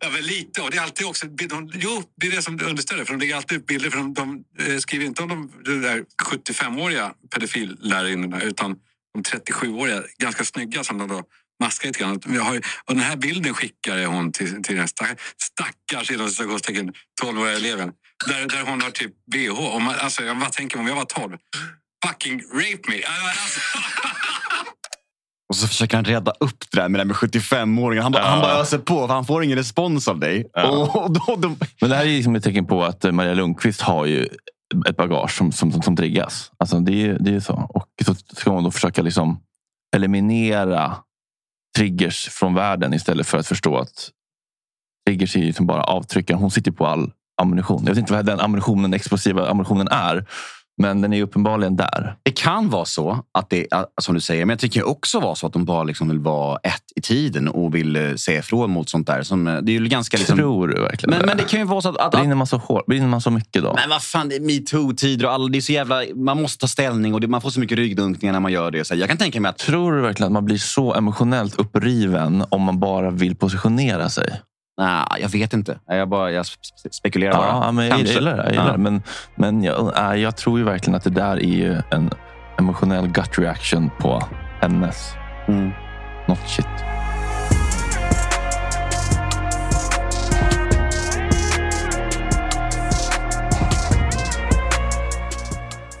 Ja, men lite. Och det är alltid också... De, jo, det är det som understöder. För de lägger alltid upp bilder. För de, de eh, skriver inte om de, de där 75-åriga pedofillärarinnorna utan de 37-åriga, ganska snygga som de då maska lite grann. Jag har, och den här bilden skickade hon till, till den stackars inom 12-åriga eleven. Där, där hon har typ bh. Och man, alltså, jag bara tänker om jag var 12. Fucking rape me! Alltså. *laughs* Och så försöker han rädda upp det där med, med 75-åringen. Han, ja. han bara öser på för han får ingen respons av dig. Ja. Och, då, då... Men det här är liksom ett tecken på att Maria Lundqvist har ju ett bagage som, som, som, som triggas. Alltså det, är, det är så. Och så ska man då försöka liksom eliminera triggers från världen istället för att förstå att triggers är ju bara avtryckaren. Hon sitter på all ammunition. Jag vet inte vad den ammunitionen, explosiva ammunitionen är. Men den är uppenbarligen där. Det kan vara så, att det, som du säger, men jag tycker också vara så att de bara liksom vill vara ett i tiden och vill eh, säga ifrån mot sånt där. Som, eh, det är ju ganska liksom, Tror du verkligen men, men det kan ju vara så att... att, Brinner man så hårt? Brinner man så mycket då? men vad fan, det metoo-tider och alla, det är så jävla... Man måste ta ställning och det, man får så mycket ryggdunkningar när man gör det. Så jag kan tänka mig att... Tror du verkligen att man blir så emotionellt uppriven om man bara vill positionera sig? Nej, jag vet inte. Jag, bara, jag spe- spekulerar bara. Ja, men jag Kanske. gillar det. Jag, gillar Ja. det. Men, men jag, nej, jag tror ju verkligen att det där är ju en emotionell gut reaction på hennes Mm. not shit.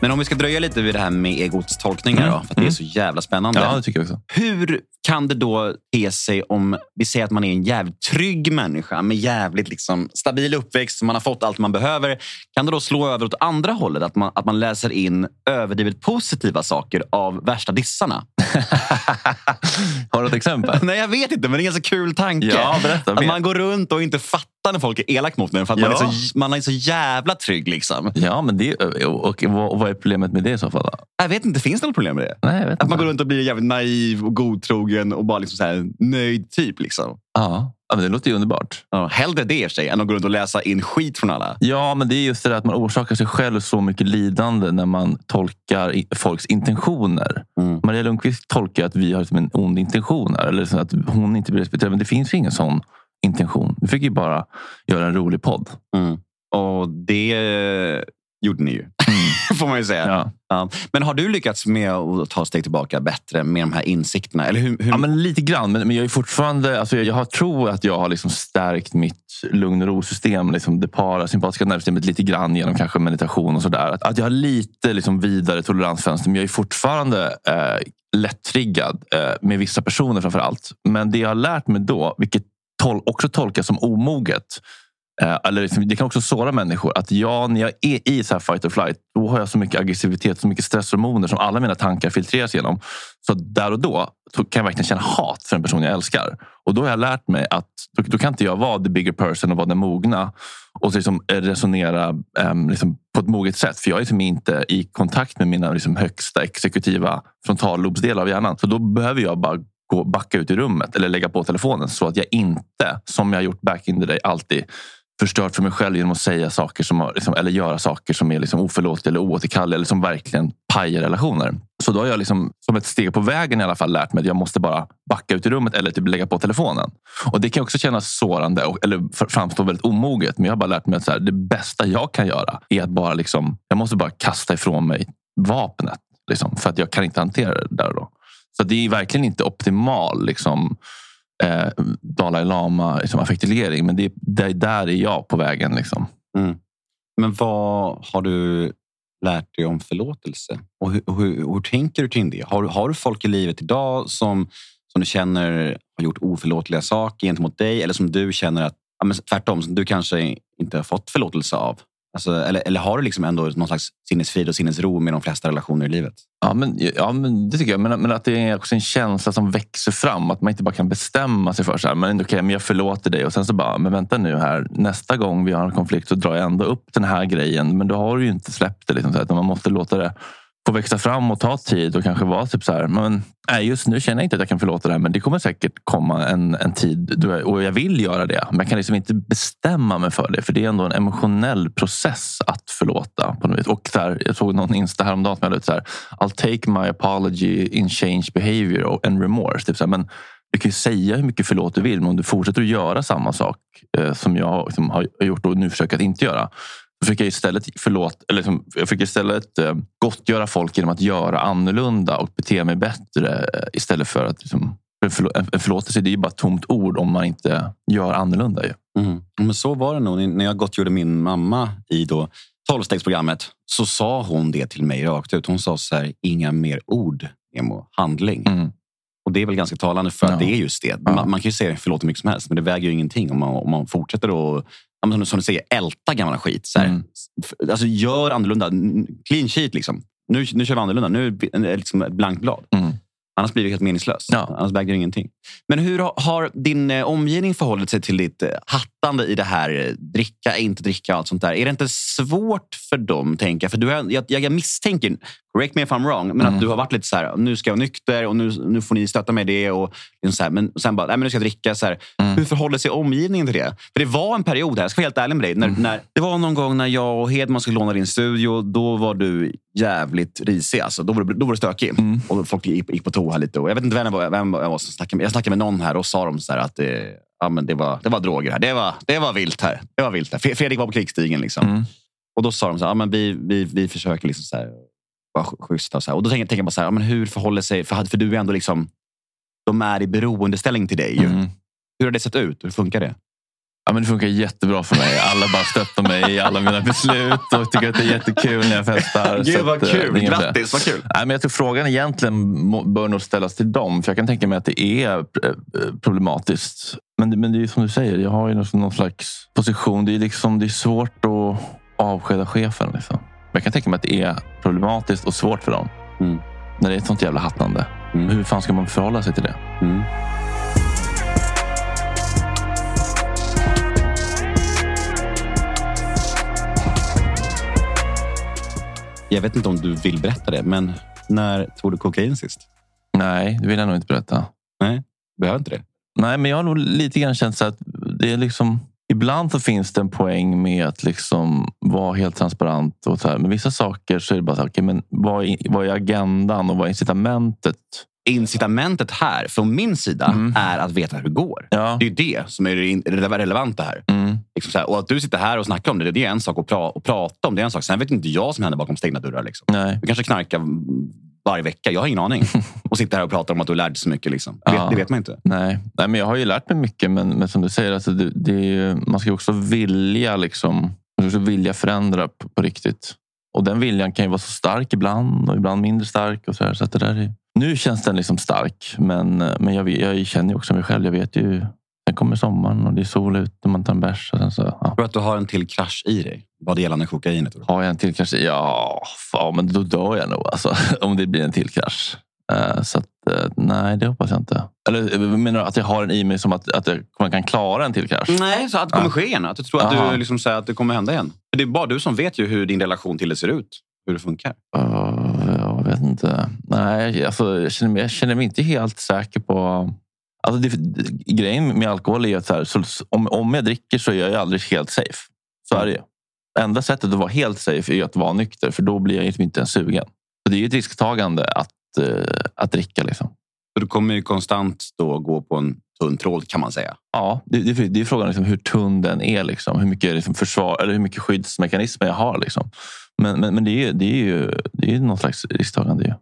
Men om vi ska dröja lite vid det här med egots tolkningar Mm. då, för det är Mm. så jävla spännande. Ja, det tycker jag också. Hur kan det då te sig om vi säger att man är en jävligt trygg människa med jävligt liksom stabil uppväxt, man har fått allt man behöver. Kan det då slå över åt andra hållet? Att man, att man läser in överdrivet positiva saker av värsta dissarna? *laughs* Har du ett exempel? Nej, jag vet inte, men det är en ganska kul tanke. Ja, berätta att man går runt och inte fattar när folk är elak mot en för att man, är Ja. så, man är så jävla trygg. Liksom. Ja, men det, och, och, vad vad är problemet med det i så fall? Då? Jag vet inte, finns det något problem med det? Nej, jag vet Att man inte. går runt och blir jävligt naiv och godtrogen och bara liksom så här nöjd typ. Liksom. Ja, ja, men det låter ju underbart. Ja, hellre det i sig än att gå runt och läsa in skit från alla. Ja, men det är just det där att man orsakar sig själv så mycket lidande när man tolkar folks intentioner. Mm. Maria Lundqvist tolkar att vi har liksom en ond intention här, eller så att hon inte blir respekterad. Men det finns ju ingen sån intention. Vi fick ju bara göra en rolig podd. Mm. Och det gjorde ni ju, *laughs* får man ju säga. Ja. Ja. Men har du lyckats med att ta steg tillbaka bättre med de här insikterna? Eller hur, hur... Ja, men lite grann. Men, men jag är fortfarande... Alltså jag, jag har, tror att jag har liksom stärkt mitt lugn och ro-system. Liksom det parasympatiska nervsystemet lite grann genom kanske meditation och sådär. Att, att jag har lite liksom vidare toleransfönster. Men jag är fortfarande eh, lätt-triggad eh, med vissa personer framför allt. Men det jag har lärt mig då, vilket tol också tolkas som omoget. Eh, eller liksom, det kan också såra människor. Att jag, när jag är i så här fight or flight, då har jag så mycket aggressivitet, så mycket stresshormoner som alla mina tankar filtreras genom. Så där och då kan jag verkligen känna hat för en person jag älskar. Och då har jag lärt mig att då, då kan inte jag vara the bigger person och vara den mogna och liksom eh, resonera um, liksom på ett moget sätt. För jag är liksom inte i kontakt med mina liksom högsta exekutiva frontallobsdelar av hjärnan. Så då behöver jag bara gå, backa ut i rummet eller lägga på telefonen så att jag inte, som jag gjort back in the day, alltid förstört för mig själv genom att säga saker som liksom, eller göra saker som är liksom oförlåtliga eller oåterkalleliga eller som verkligen pajar relationer. Så då har jag liksom, som ett steg på vägen i alla fall lärt mig att jag måste bara backa ut i rummet eller typ lägga på telefonen. Och Det kan också kännas sårande och, eller framstå väldigt omoget. Men jag har bara lärt mig att så här, det bästa jag kan göra är att bara liksom, jag måste bara kasta ifrån mig vapnet. Liksom, för att jag kan inte hantera det där och då. Så det är verkligen inte optimal liksom, eh, Dalai Lama liksom, affektilering. Men det, det, där är jag på vägen. Liksom. Mm. Men vad har du lärt dig om förlåtelse? Och hur, hur, hur tänker du kring det? Har, har du folk i livet idag som, som du känner har gjort oförlåtliga saker gentemot dig? Eller som du känner att, ja, men tvärtom, som du kanske inte har fått förlåtelse av? Alltså, eller, eller har du liksom ändå någon slags sinnesfrid och sinnesro med de flesta relationer i livet? Ja, men, ja, men det tycker jag. Men, men att det är också en känsla som växer fram. Att man inte bara kan bestämma sig för så här, men okej, men jag förlåter dig. Och sen så bara, men vänta nu här. Nästa gång vi har en konflikt så drar jag ändå upp den här grejen. Men då har du ju inte släppt det. Liksom, så här, utan man måste låta det få växa fram och ta tid och kanske vara typ så här. Men, nej, just nu känner jag inte att jag kan förlåta det här. Men det kommer säkert komma en, en tid då jag, och jag vill göra det. Men jag kan liksom inte bestämma mig för det. För det är ändå en emotionell process att förlåta. På något vis. Och där, jag såg någon Insta häromdagen som jag la ut så här. I'll take my apology in change behavior and remorse. Typ så här, men du kan ju säga hur mycket förlåt du vill, men om du fortsätter att göra samma sak eh, som jag liksom, har gjort och nu försöker att inte göra. Fick jag istället förlåt, eller liksom, jag fick istället eh, gottgöra folk genom att göra annorlunda och bete mig bättre eh, istället för att liksom, en förlåtelse det är ju bara ett tomt ord om man inte gör annorlunda. Ju. Mm. Men så var det nog. När jag gottgjorde min mamma i då 12-stegsprogrammet så sa hon det till mig rakt ut. Hon sa så här, inga mer ord, Emo, handling. Mm. Och det är väl ganska talande för att Ja. det är just det. Man, man kan ju säga förlåt hur mycket som helst, men det väger ju ingenting om man, om man fortsätter att som du säger, älta gammal skit. Så här. Mm. Alltså, gör annorlunda. Clean sheet liksom. Nu, nu kör vi annorlunda. Nu är det liksom ett blankt blad. Mm. Annars blir det helt meningslöst. Ja. Annars väger det ingenting. Men hur har, din eh, omgivning förhållit sig till ditt eh, hattande i det här? eh, Dricka, inte dricka och allt sånt där. Är det inte svårt för dem, tänker jag? För du har, jag, jag misstänker, correct me if I'm wrong, men Mm. att du har varit lite så här, nu ska jag vara nykter och nu, nu får ni stötta mig i det. Och liksom så här, men sen bara, nej, men nu ska jag dricka. Så här. Mm. Hur förhåller sig omgivningen till det? För det var en period här, jag ska vara helt ärlig med dig. Mm. När, när, det var någon gång när jag och Hedman skulle låna din studio. Då var du jävligt risig. Alltså. Då, var du, då var du stökig. Mm. Och folk gick, gick på toa lite. Och jag vet inte vem, var, vem jag var som snackade med. Jag snackade med någon här och sa de så här att det, ja, men det, var, det var droger här. Det var, det var vilt här. Det var vilt här. Fre- Fredrik var på krigsstigen. Liksom. Mm. Och då sa de så här, ja, men vi, vi, vi försöker liksom så här, vara sch- schyssta. Och, så här. och då tänker jag tänker jag bara så här, men hur förhåller sig... För, för du är ändå liksom... De är i beroendeställning till dig. Mm. Hur har det sett ut? Hur funkar det? Ja, men det funkar jättebra för mig. Alla bara stöttar mig i alla mina beslut och tycker att det är jättekul när jag festar. Så att, eh, inga problem. vad kul! Nej, men jag tror frågan egentligen bör nog ställas till dem. För jag kan tänka mig att det är eh, problematiskt. Men, det- men det är ju som du säger, jag har ju någon slags position. Det är, liksom, det är svårt att avskeda chefen. Liksom. Jag kan tänka mig att det är problematiskt och svårt för dem. Mm. När det är ett sånt jävla hattande. Mm. Hur fan ska man förhålla sig till det? Mm. Jag vet inte om du vill berätta det, men när tog du kokain sist? Nej, det vill jag nog inte berätta. Nej, behöver inte det. Nej, men jag har nog lite grann känt så att det är liksom... Ibland så finns det en poäng med att liksom vara helt transparent. Och så här. Men vissa saker så är det bara så här, okay, men vad, är, vad är agendan och vad är incitamentet? Incitamentet här, från min sida, Mm. är att veta hur det går. Ja. Det är det som är det relevanta här. Mm. Liksom så här. Och att du sitter här och snackar om det, det är en sak att, pra- prata om. Det är en sak. Sen vet inte jag som händer bakom stängda dörrar. Liksom. Nej. Du kanske knarkar varje vecka. Jag har ingen aning. *laughs* Och sitter här och pratar om att du lärde dig så mycket. Liksom. Det, vet, Ja. det vet man inte. Nej. Nej, men jag har ju lärt mig mycket. Men, men som du säger, alltså det, det ju- man ska också vilja, liksom, man ska också vilja förändra på, på riktigt. Och den viljan kan ju vara så stark ibland och ibland mindre stark. Och så här, så att det där är, nu känns den liksom stark, men, men jag, jag känner ju också mig själv. Jag vet ju, sen kommer sommaren och det är sol ute och man tar en bärs. Och sen så, ja. Tror att du har en till krasch i dig. Vad gällande kokainet. Har jag en till krasch? Ja, fan, men då dör jag nog alltså, *laughs* om det blir en till krasch. Eh, Så att, eh, nej, det hoppas jag inte. Eller eh, menar du att jag har en i mig som att, att man kan klara en till krasch? Nej, så att det kommer Ja. ske igen. Att du tror att, Aha. du liksom säger att det kommer hända igen. För det är bara du som vet ju hur din relation till det ser ut. Hur det funkar. Uh, jag vet inte. Nej, alltså, jag, känner mig, jag känner mig inte helt säker på... Alltså det, grejen med alkohol är att så här, så, om, om jag dricker så är jag aldrig helt safe. Så är det ju. Enda sättet att vara helt safe är att vara nykter, för då blir jag liksom inte ens sugen. Så det är ju ett risktagande att, eh, att dricka. Liksom. Så du kommer ju konstant då gå på en tunn tråd kan man säga. Ja, det, det, det är frågan liksom hur tunn den är. Liksom. Hur mycket liksom försvar eller hur mycket skyddsmekanismer jag har. Liksom. Men, men, men det är det är ju det är någon slags risktagande. Ju.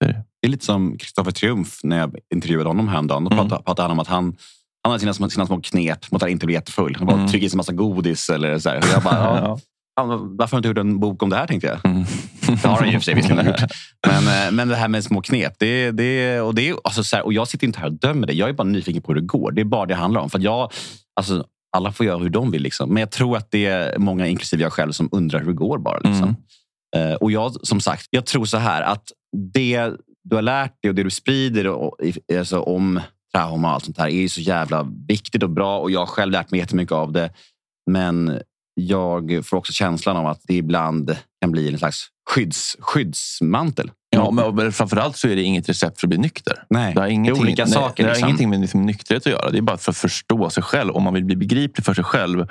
Det är det. Det är lite som Kristoffer Triumf när jag intervjuade honom häromdagen. Då Mm. pratade, pratade han om att han, han hade sina, sina små knep mot att inte bli jättefull. Han bara Mm. tryckte i sig en massa godis. Eller så här. Och jag bara, *laughs* ja, fan, varför har du inte gjort en bok om det här tänkte jag. Mm. *laughs* Det har han ju i och för sig visserligen gjort. *laughs* Men, eh, men det här med små knep. Det, det, och, det, alltså, så här, och jag sitter inte här och dömer dig. Jag är bara nyfiken på hur det går. Det är bara det det handlar om. För jag, alltså, alla får göra hur de vill. Liksom. Men jag tror att det är många, inklusive jag själv, som undrar hur det går. bara. Liksom. Mm. Eh, Och jag, som sagt, jag tror så här att det du har lärt dig och det du sprider och, alltså, om trauma och allt sånt här är ju så jävla viktigt och bra. Och jag har själv lärt mig jättemycket av det. Men jag får också känslan av att det ibland kan bli en slags skydds, skyddsmantel. Ja, men framförallt så är det inget recept för att bli nykter. Nej, Det har ingenting, olika nej, saker, Det har liksom. ingenting med liksom nykterhet att göra. Det är bara för att förstå sig själv. Om man vill bli begriplig för sig själv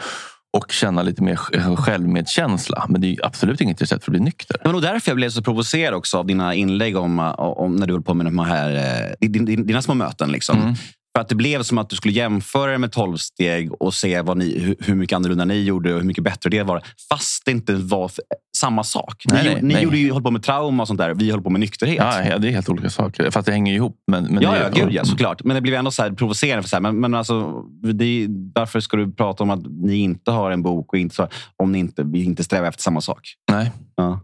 och känna lite mer sj- självmedkänsla. Men det är absolut inget recept för att bli nykter. Det var nog därför jag blev så provocerad också av dina inlägg om, om när du höll på med de här, eh, din, din, dina små möten. Liksom. Mm. För att det blev som att du skulle jämföra det med 12 steg och se vad ni, hur, mycket annorlunda ni gjorde och hur mycket bättre det var. Fast det inte var samma sak. Ni, Nej, ni nej. gjorde ju, höll på med trauma och sånt där. Vi höll på med nykterhet. Ja, det är helt olika saker. Fast det hänger ihop. Men, men Ja, det, ja, gud ja, såklart. Men det blev ändå så här provocerande. För så här, men, men alltså, det, varför ska du prata om att ni inte har en bok och inte så, om ni inte, inte strävar efter samma sak? Nej. Ja.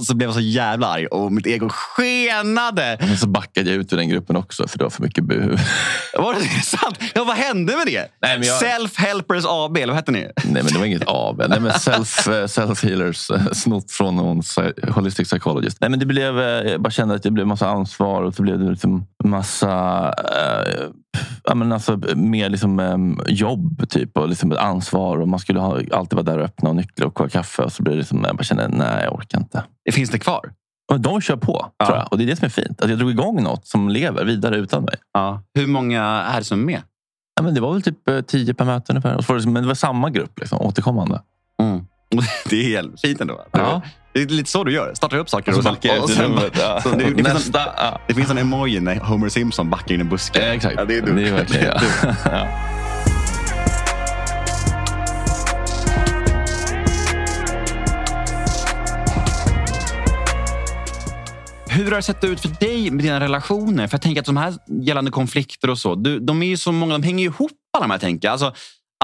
*laughs* Så blev jag så jävla arg och mitt ego skenade. Men så backade jag ut ur den gruppen också för det var för mycket buhu. *laughs* Var det sant? Ja, vad hände med det? Nej, jag- Self-Helpers AB, eller vad hette ni? Nej, men det var inget AB. Nej, men self, *laughs* eh, self-healers eh, snott från någon holistic psychologist. Nej, men det blev, eh, jag bara kände att det blev massa ansvar och så blev det liksom massa eh, ja, men alltså, mer liksom, eh, jobb typ, och liksom ansvar. Och man skulle ha, alltid vara där och öppna och nyckla och koka kaffe. Och så blev det liksom, jag bara kände nej, jag orkar inte. Finns det kvar? Och de kör på, Ja. tror jag. Och det är det som är fint. Att jag drog igång något som lever vidare utan mig. Ja. Hur många är det som är med? Ja, men det var väl typ eh, tio per möte ungefär. Och så var det, men det var samma grupp, liksom, återkommande. *laughs* Det är helt fint ändå. Ja. Det är lite så du gör. Startar upp saker Och så sen, backar och sen, rummet. Ja. så det, det, finns en, Nästa. Ja. det finns en emoji när Homer Simpson backar in i busken. Ja, exakt. Ja, det är du. Det är verkligen jag. *laughs* Ja. Hur har det sett ut för dig med dina relationer? För jag tänker att de här gällande konflikter och så, du, de är ju så många, de hänger ihop alla de här. Tänker. Alltså,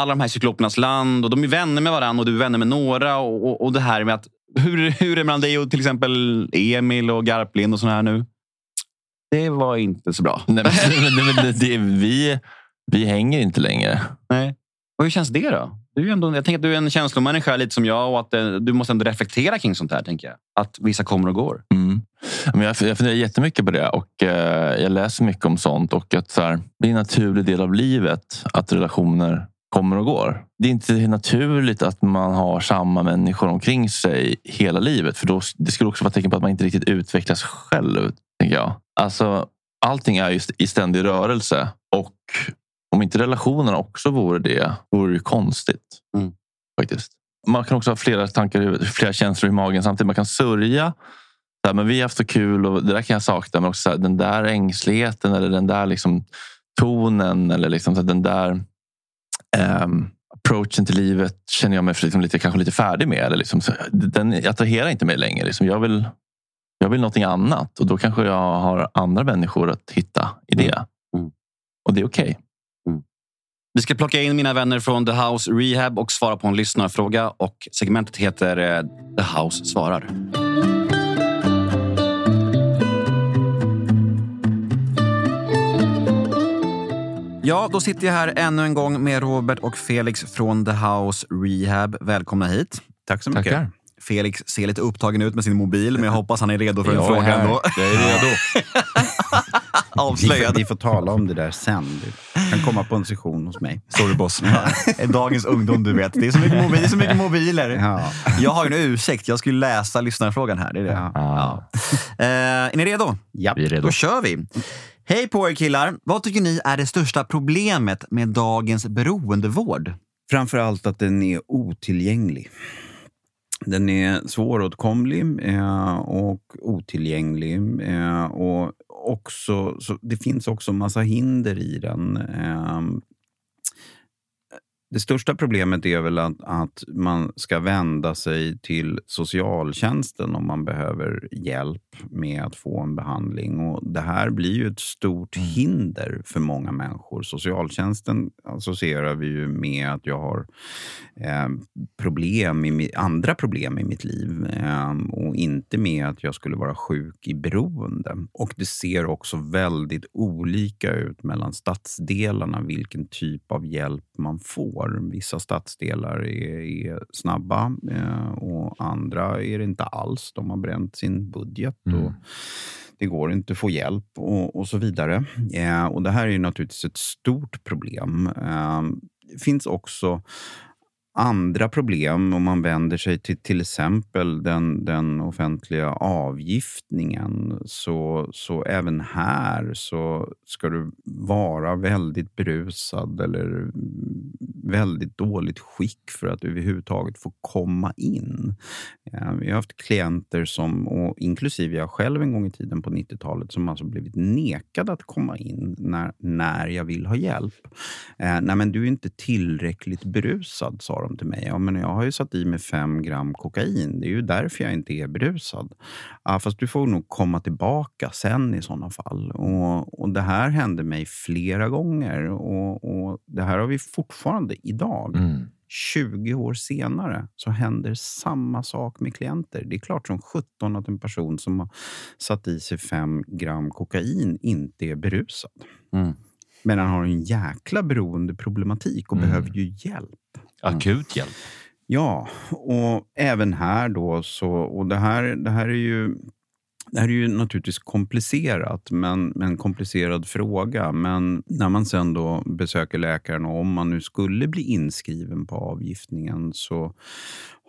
alla de här cyklopernas land och de är vänner med varandra och du är vänner med några. Och, och, och det här med att, hur, hur är det mellan dig och till exempel Emil och Garplind och såna här nu? Det var inte så bra. Nej, men, men, men, det, det, vi, vi hänger inte längre. Nej. Och hur känns det då? Du är ändå, jag tänker att du är en känslomänniska lite som jag och att eh, du måste ändå reflektera kring sånt här. tänker jag. Att vissa kommer och går. Mm. Men jag, jag funderar jättemycket på det och eh, jag läser mycket om sånt. Och att så här, Det är en naturlig del av livet att relationer kommer och går. Det är inte naturligt att man har samma människor omkring sig hela livet. För då, Det skulle också vara tecken på att man inte riktigt utvecklas själv. Tänker jag. Alltså, allting är just i ständig rörelse. Och om inte relationerna också vore det, vore det ju konstigt. Mm. Faktiskt. Man kan också ha flera tankar, i huvudet, flera känslor i magen samtidigt. Man kan sörja. Så här, men vi har haft så kul och det där kan jag sakna. Men också så här, den där ängsligheten eller den där liksom tonen eller liksom så här, den där ehm, approachen till livet känner jag mig liksom lite, kanske lite färdig med. Eller liksom, den attraherar inte mig längre. Liksom, jag, vill, jag vill någonting annat och då kanske jag har andra människor att hitta i det. Mm. Och det är okej. Vi ska plocka in mina vänner från The House Rehab och svara på en lyssnarfråga. Och segmentet heter eh, The House svarar. Ja, då sitter jag här ännu en gång med Robert och Felix från The House Rehab. Välkomna hit. Tack så mycket. Tackar. Felix ser lite upptagen ut med sin mobil, men jag hoppas han är redo för en Jag är fråga ändå. Jag är redo. *laughs* Vi får, Avslöjad. vi får tala om det där sen. Du kan komma på en session hos mig. Sorry boss. *laughs* Dagens ungdom, du vet. Det är så mycket, mobil, det är så mycket mobiler. Ja. Jag har ju en ursäkt. Jag skulle läsa lyssnarfrågan här. Det är det. Ja. Ja. Eh, är ni redo? Ja. Vi är redo. Då kör vi. Hej på er killar! Vad tycker ni är det största problemet med dagens beroendevård? Framför allt att den är otillgänglig. Den är svåråtkomlig eh, och otillgänglig. Eh, och också, så det finns också massa hinder i den. Eh, det största problemet är väl att, att man ska vända sig till socialtjänsten om man behöver hjälp med att få en behandling. Och det här blir ju ett stort hinder för många människor. Socialtjänsten associerar vi ju med att jag har eh, problem i, andra problem i mitt liv eh, och inte med att jag skulle vara sjuk i beroende. Och det ser också väldigt olika ut mellan stadsdelarna vilken typ av hjälp man får. Vissa stadsdelar är, är snabba eh, och andra är det inte alls. De har bränt sin budget. Mm. Och det går inte att få hjälp och, och så vidare. Eh, och Det här är ju naturligtvis ett stort problem. Eh, det finns också andra problem om man vänder sig till till exempel den, den offentliga avgiftningen. Så, så även här så ska du vara väldigt berusad eller väldigt dåligt skick för att överhuvudtaget få komma in. Eh, vi har haft klienter, som, och inklusive jag själv en gång i tiden på 90-talet, som alltså blivit nekade att komma in när, när jag vill ha hjälp. Eh, nej, men du är inte tillräckligt berusad, sa de till mig. Ja, men jag har ju satt i mig fem gram kokain. Det är ju därför jag inte är berusad. Ja, fast du får nog komma tillbaka sen i sådana fall. Och, och Det här hände mig flera gånger och, och det här har vi fortfarande idag. Mm. 20 år senare så händer samma sak med klienter. Det är klart som 17 att en person som har satt i sig 5 gram kokain inte är berusad. Mm. Men han har en jäkla beroendeproblematik och Mm. behöver ju hjälp. Akut hjälp. Ja, och även här då så... Och det här, det här är ju... Det här är ju naturligtvis komplicerat, men, men en komplicerad fråga. Men när man sen då besöker läkaren och om man nu skulle bli inskriven på avgiftningen så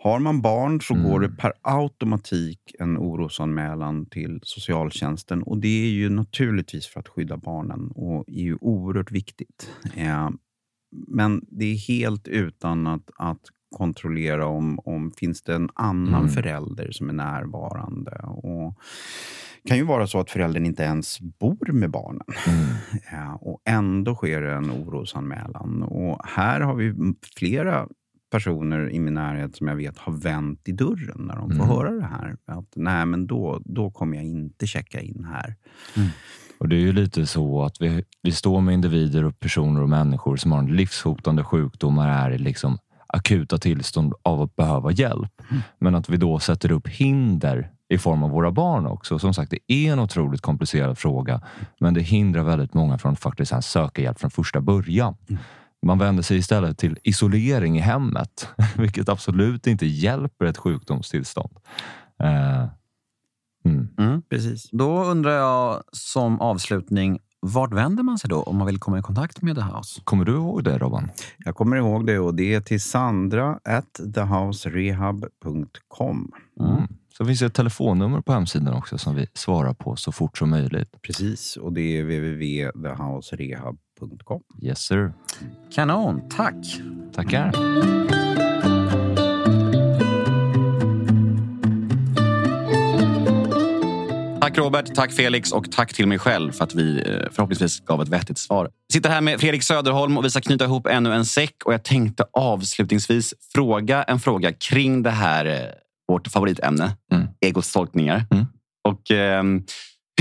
har man barn så Mm. går det per automatik en orosanmälan till socialtjänsten. Och det är ju naturligtvis för att skydda barnen och är ju oerhört viktigt. Eh, men det är helt utan att, att kontrollera om, om finns det en annan Mm. förälder som är närvarande. Och det kan ju vara så att föräldern inte ens bor med barnen. Mm. Ja, och ändå sker det en orosanmälan. Och här har vi flera personer i min närhet som jag vet har vänt i dörren när de får Mm. höra det här. Att nej, men då, då kommer jag inte checka in här. Och det är ju lite så att vi, vi står med individer och personer och människor som har en livshotande sjukdom och är i liksom akuta tillstånd av att behöva hjälp. Men att vi då sätter upp hinder i form av våra barn också. Som sagt, det är en otroligt komplicerad fråga, men det hindrar väldigt många från att faktiskt söka hjälp från första början. Man vänder sig istället till isolering i hemmet, *laughs* vilket absolut inte hjälper ett sjukdomstillstånd. Eh, mm. Mm. Precis. Då undrar jag som avslutning, vart vänder man sig då om man vill komma i kontakt med The House? Kommer du ihåg det Robban? Jag kommer ihåg det och det är till sandra at thehouserehab.com. Mm. Så finns det ett telefonnummer på hemsidan också som vi svarar på så fort som möjligt. Precis, och det är www.thehouserehab.com. Yes sir. Kanon, tack! Tackar. Tack Robert, tack Felix och tack till mig själv för att vi eh, förhoppningsvis gav ett vettigt svar. Jag sitter här med Fredrik Söderholm och vi ska knyta ihop ännu en säck. Och jag tänkte avslutningsvis fråga en fråga kring det här, eh, vårt favoritämne, Mm. egots tolkningar. Mm. Och ehm,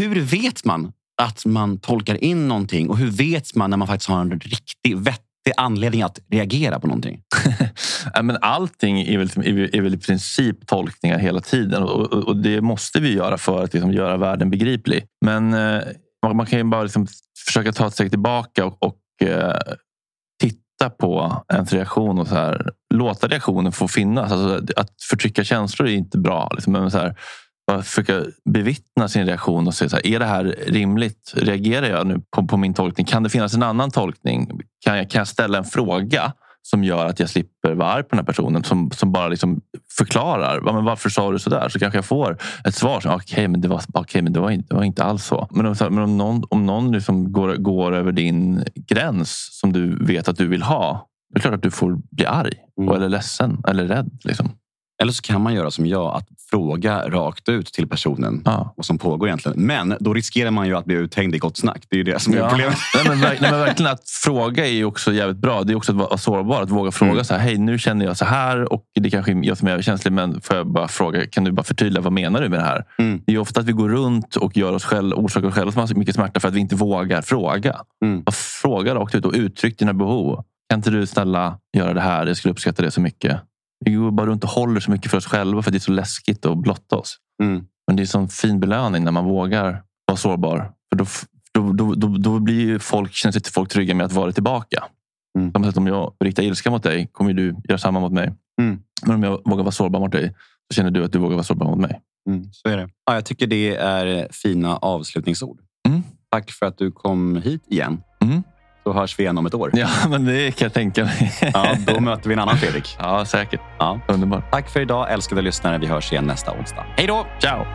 hur vet man att man tolkar in någonting och hur vet man när man faktiskt har en riktig vettig det anledning att reagera på någonting? *laughs* Ja, men allting är väl, är väl- är väl i princip tolkningar hela tiden och, och, och det måste vi göra för att liksom göra världen begriplig. Men eh, man, man kan ju bara liksom försöka ta ett steg tillbaka och, och eh, titta på ens reaktion och så här, låta reaktionen få finnas. Alltså, att förtrycka känslor är inte bra. Liksom, men så här, bara försöka bevittna sin reaktion och se så här, är det här rimligt? Reagerar jag nu på, på min tolkning? Kan det finnas en annan tolkning? Kan jag, kan jag ställa en fråga som gör att jag slipper vara arg på den här personen som, som bara liksom förklarar ja, men varför sa du så där? Så kanske jag får ett svar okej, men, det var, okej, men det, var inte, det var inte alls så. Men om, men om någon, om någon liksom går, går över din gräns som du vet att du vill ha, det är klart att du får bli arg Mm. eller ledsen eller rädd. Liksom. Eller så kan man göra som jag, att fråga rakt ut till personen Ja. vad som pågår egentligen. Men då riskerar man ju att bli uthängd i gott snack. Det är ju det som är Ja. problemet. Nej, men, nej, men verkligen att fråga är också jävligt bra. Det är också att vara sårbar. Att våga fråga Mm. så här, hej nu känner jag så här och det kanske är jag som är överkänslig men får jag bara fråga, kan du bara förtydliga vad menar du med det här? Mm. Det är ofta att vi går runt och gör oss själva, orsakar oss själva så mycket smärta för att vi inte vågar fråga. Mm. Fråga rakt ut och uttryck dina behov. Kan inte du snälla göra det här? Jag skulle uppskatta det så mycket. Vi går bara runt och håller så mycket för oss själva för det är så läskigt att blotta oss. Mm. Men det är en sån fin belöning när man vågar vara sårbar. För då, då, då, då, då blir ju folk, känner sig folk trygga med att vara tillbaka. Mm. På samma sätt om jag riktar ilska mot dig kommer du göra samma mot mig. Mm. Men om jag vågar vara sårbar mot dig så känner du att du vågar vara sårbar mot mig. Mm, så är det. Ja, jag tycker det är fina avslutningsord. Mm. Tack för att du kom hit igen. Mm. Så hörs vi igen om ett år. Ja, *laughs* men det kan jag tänka mig. Ja, då möter vi en annan Fredrik. *laughs* ja, säkert. Ja. Underbart. Tack för idag älskade lyssnare. Vi hörs igen nästa onsdag. Hej då! Ciao!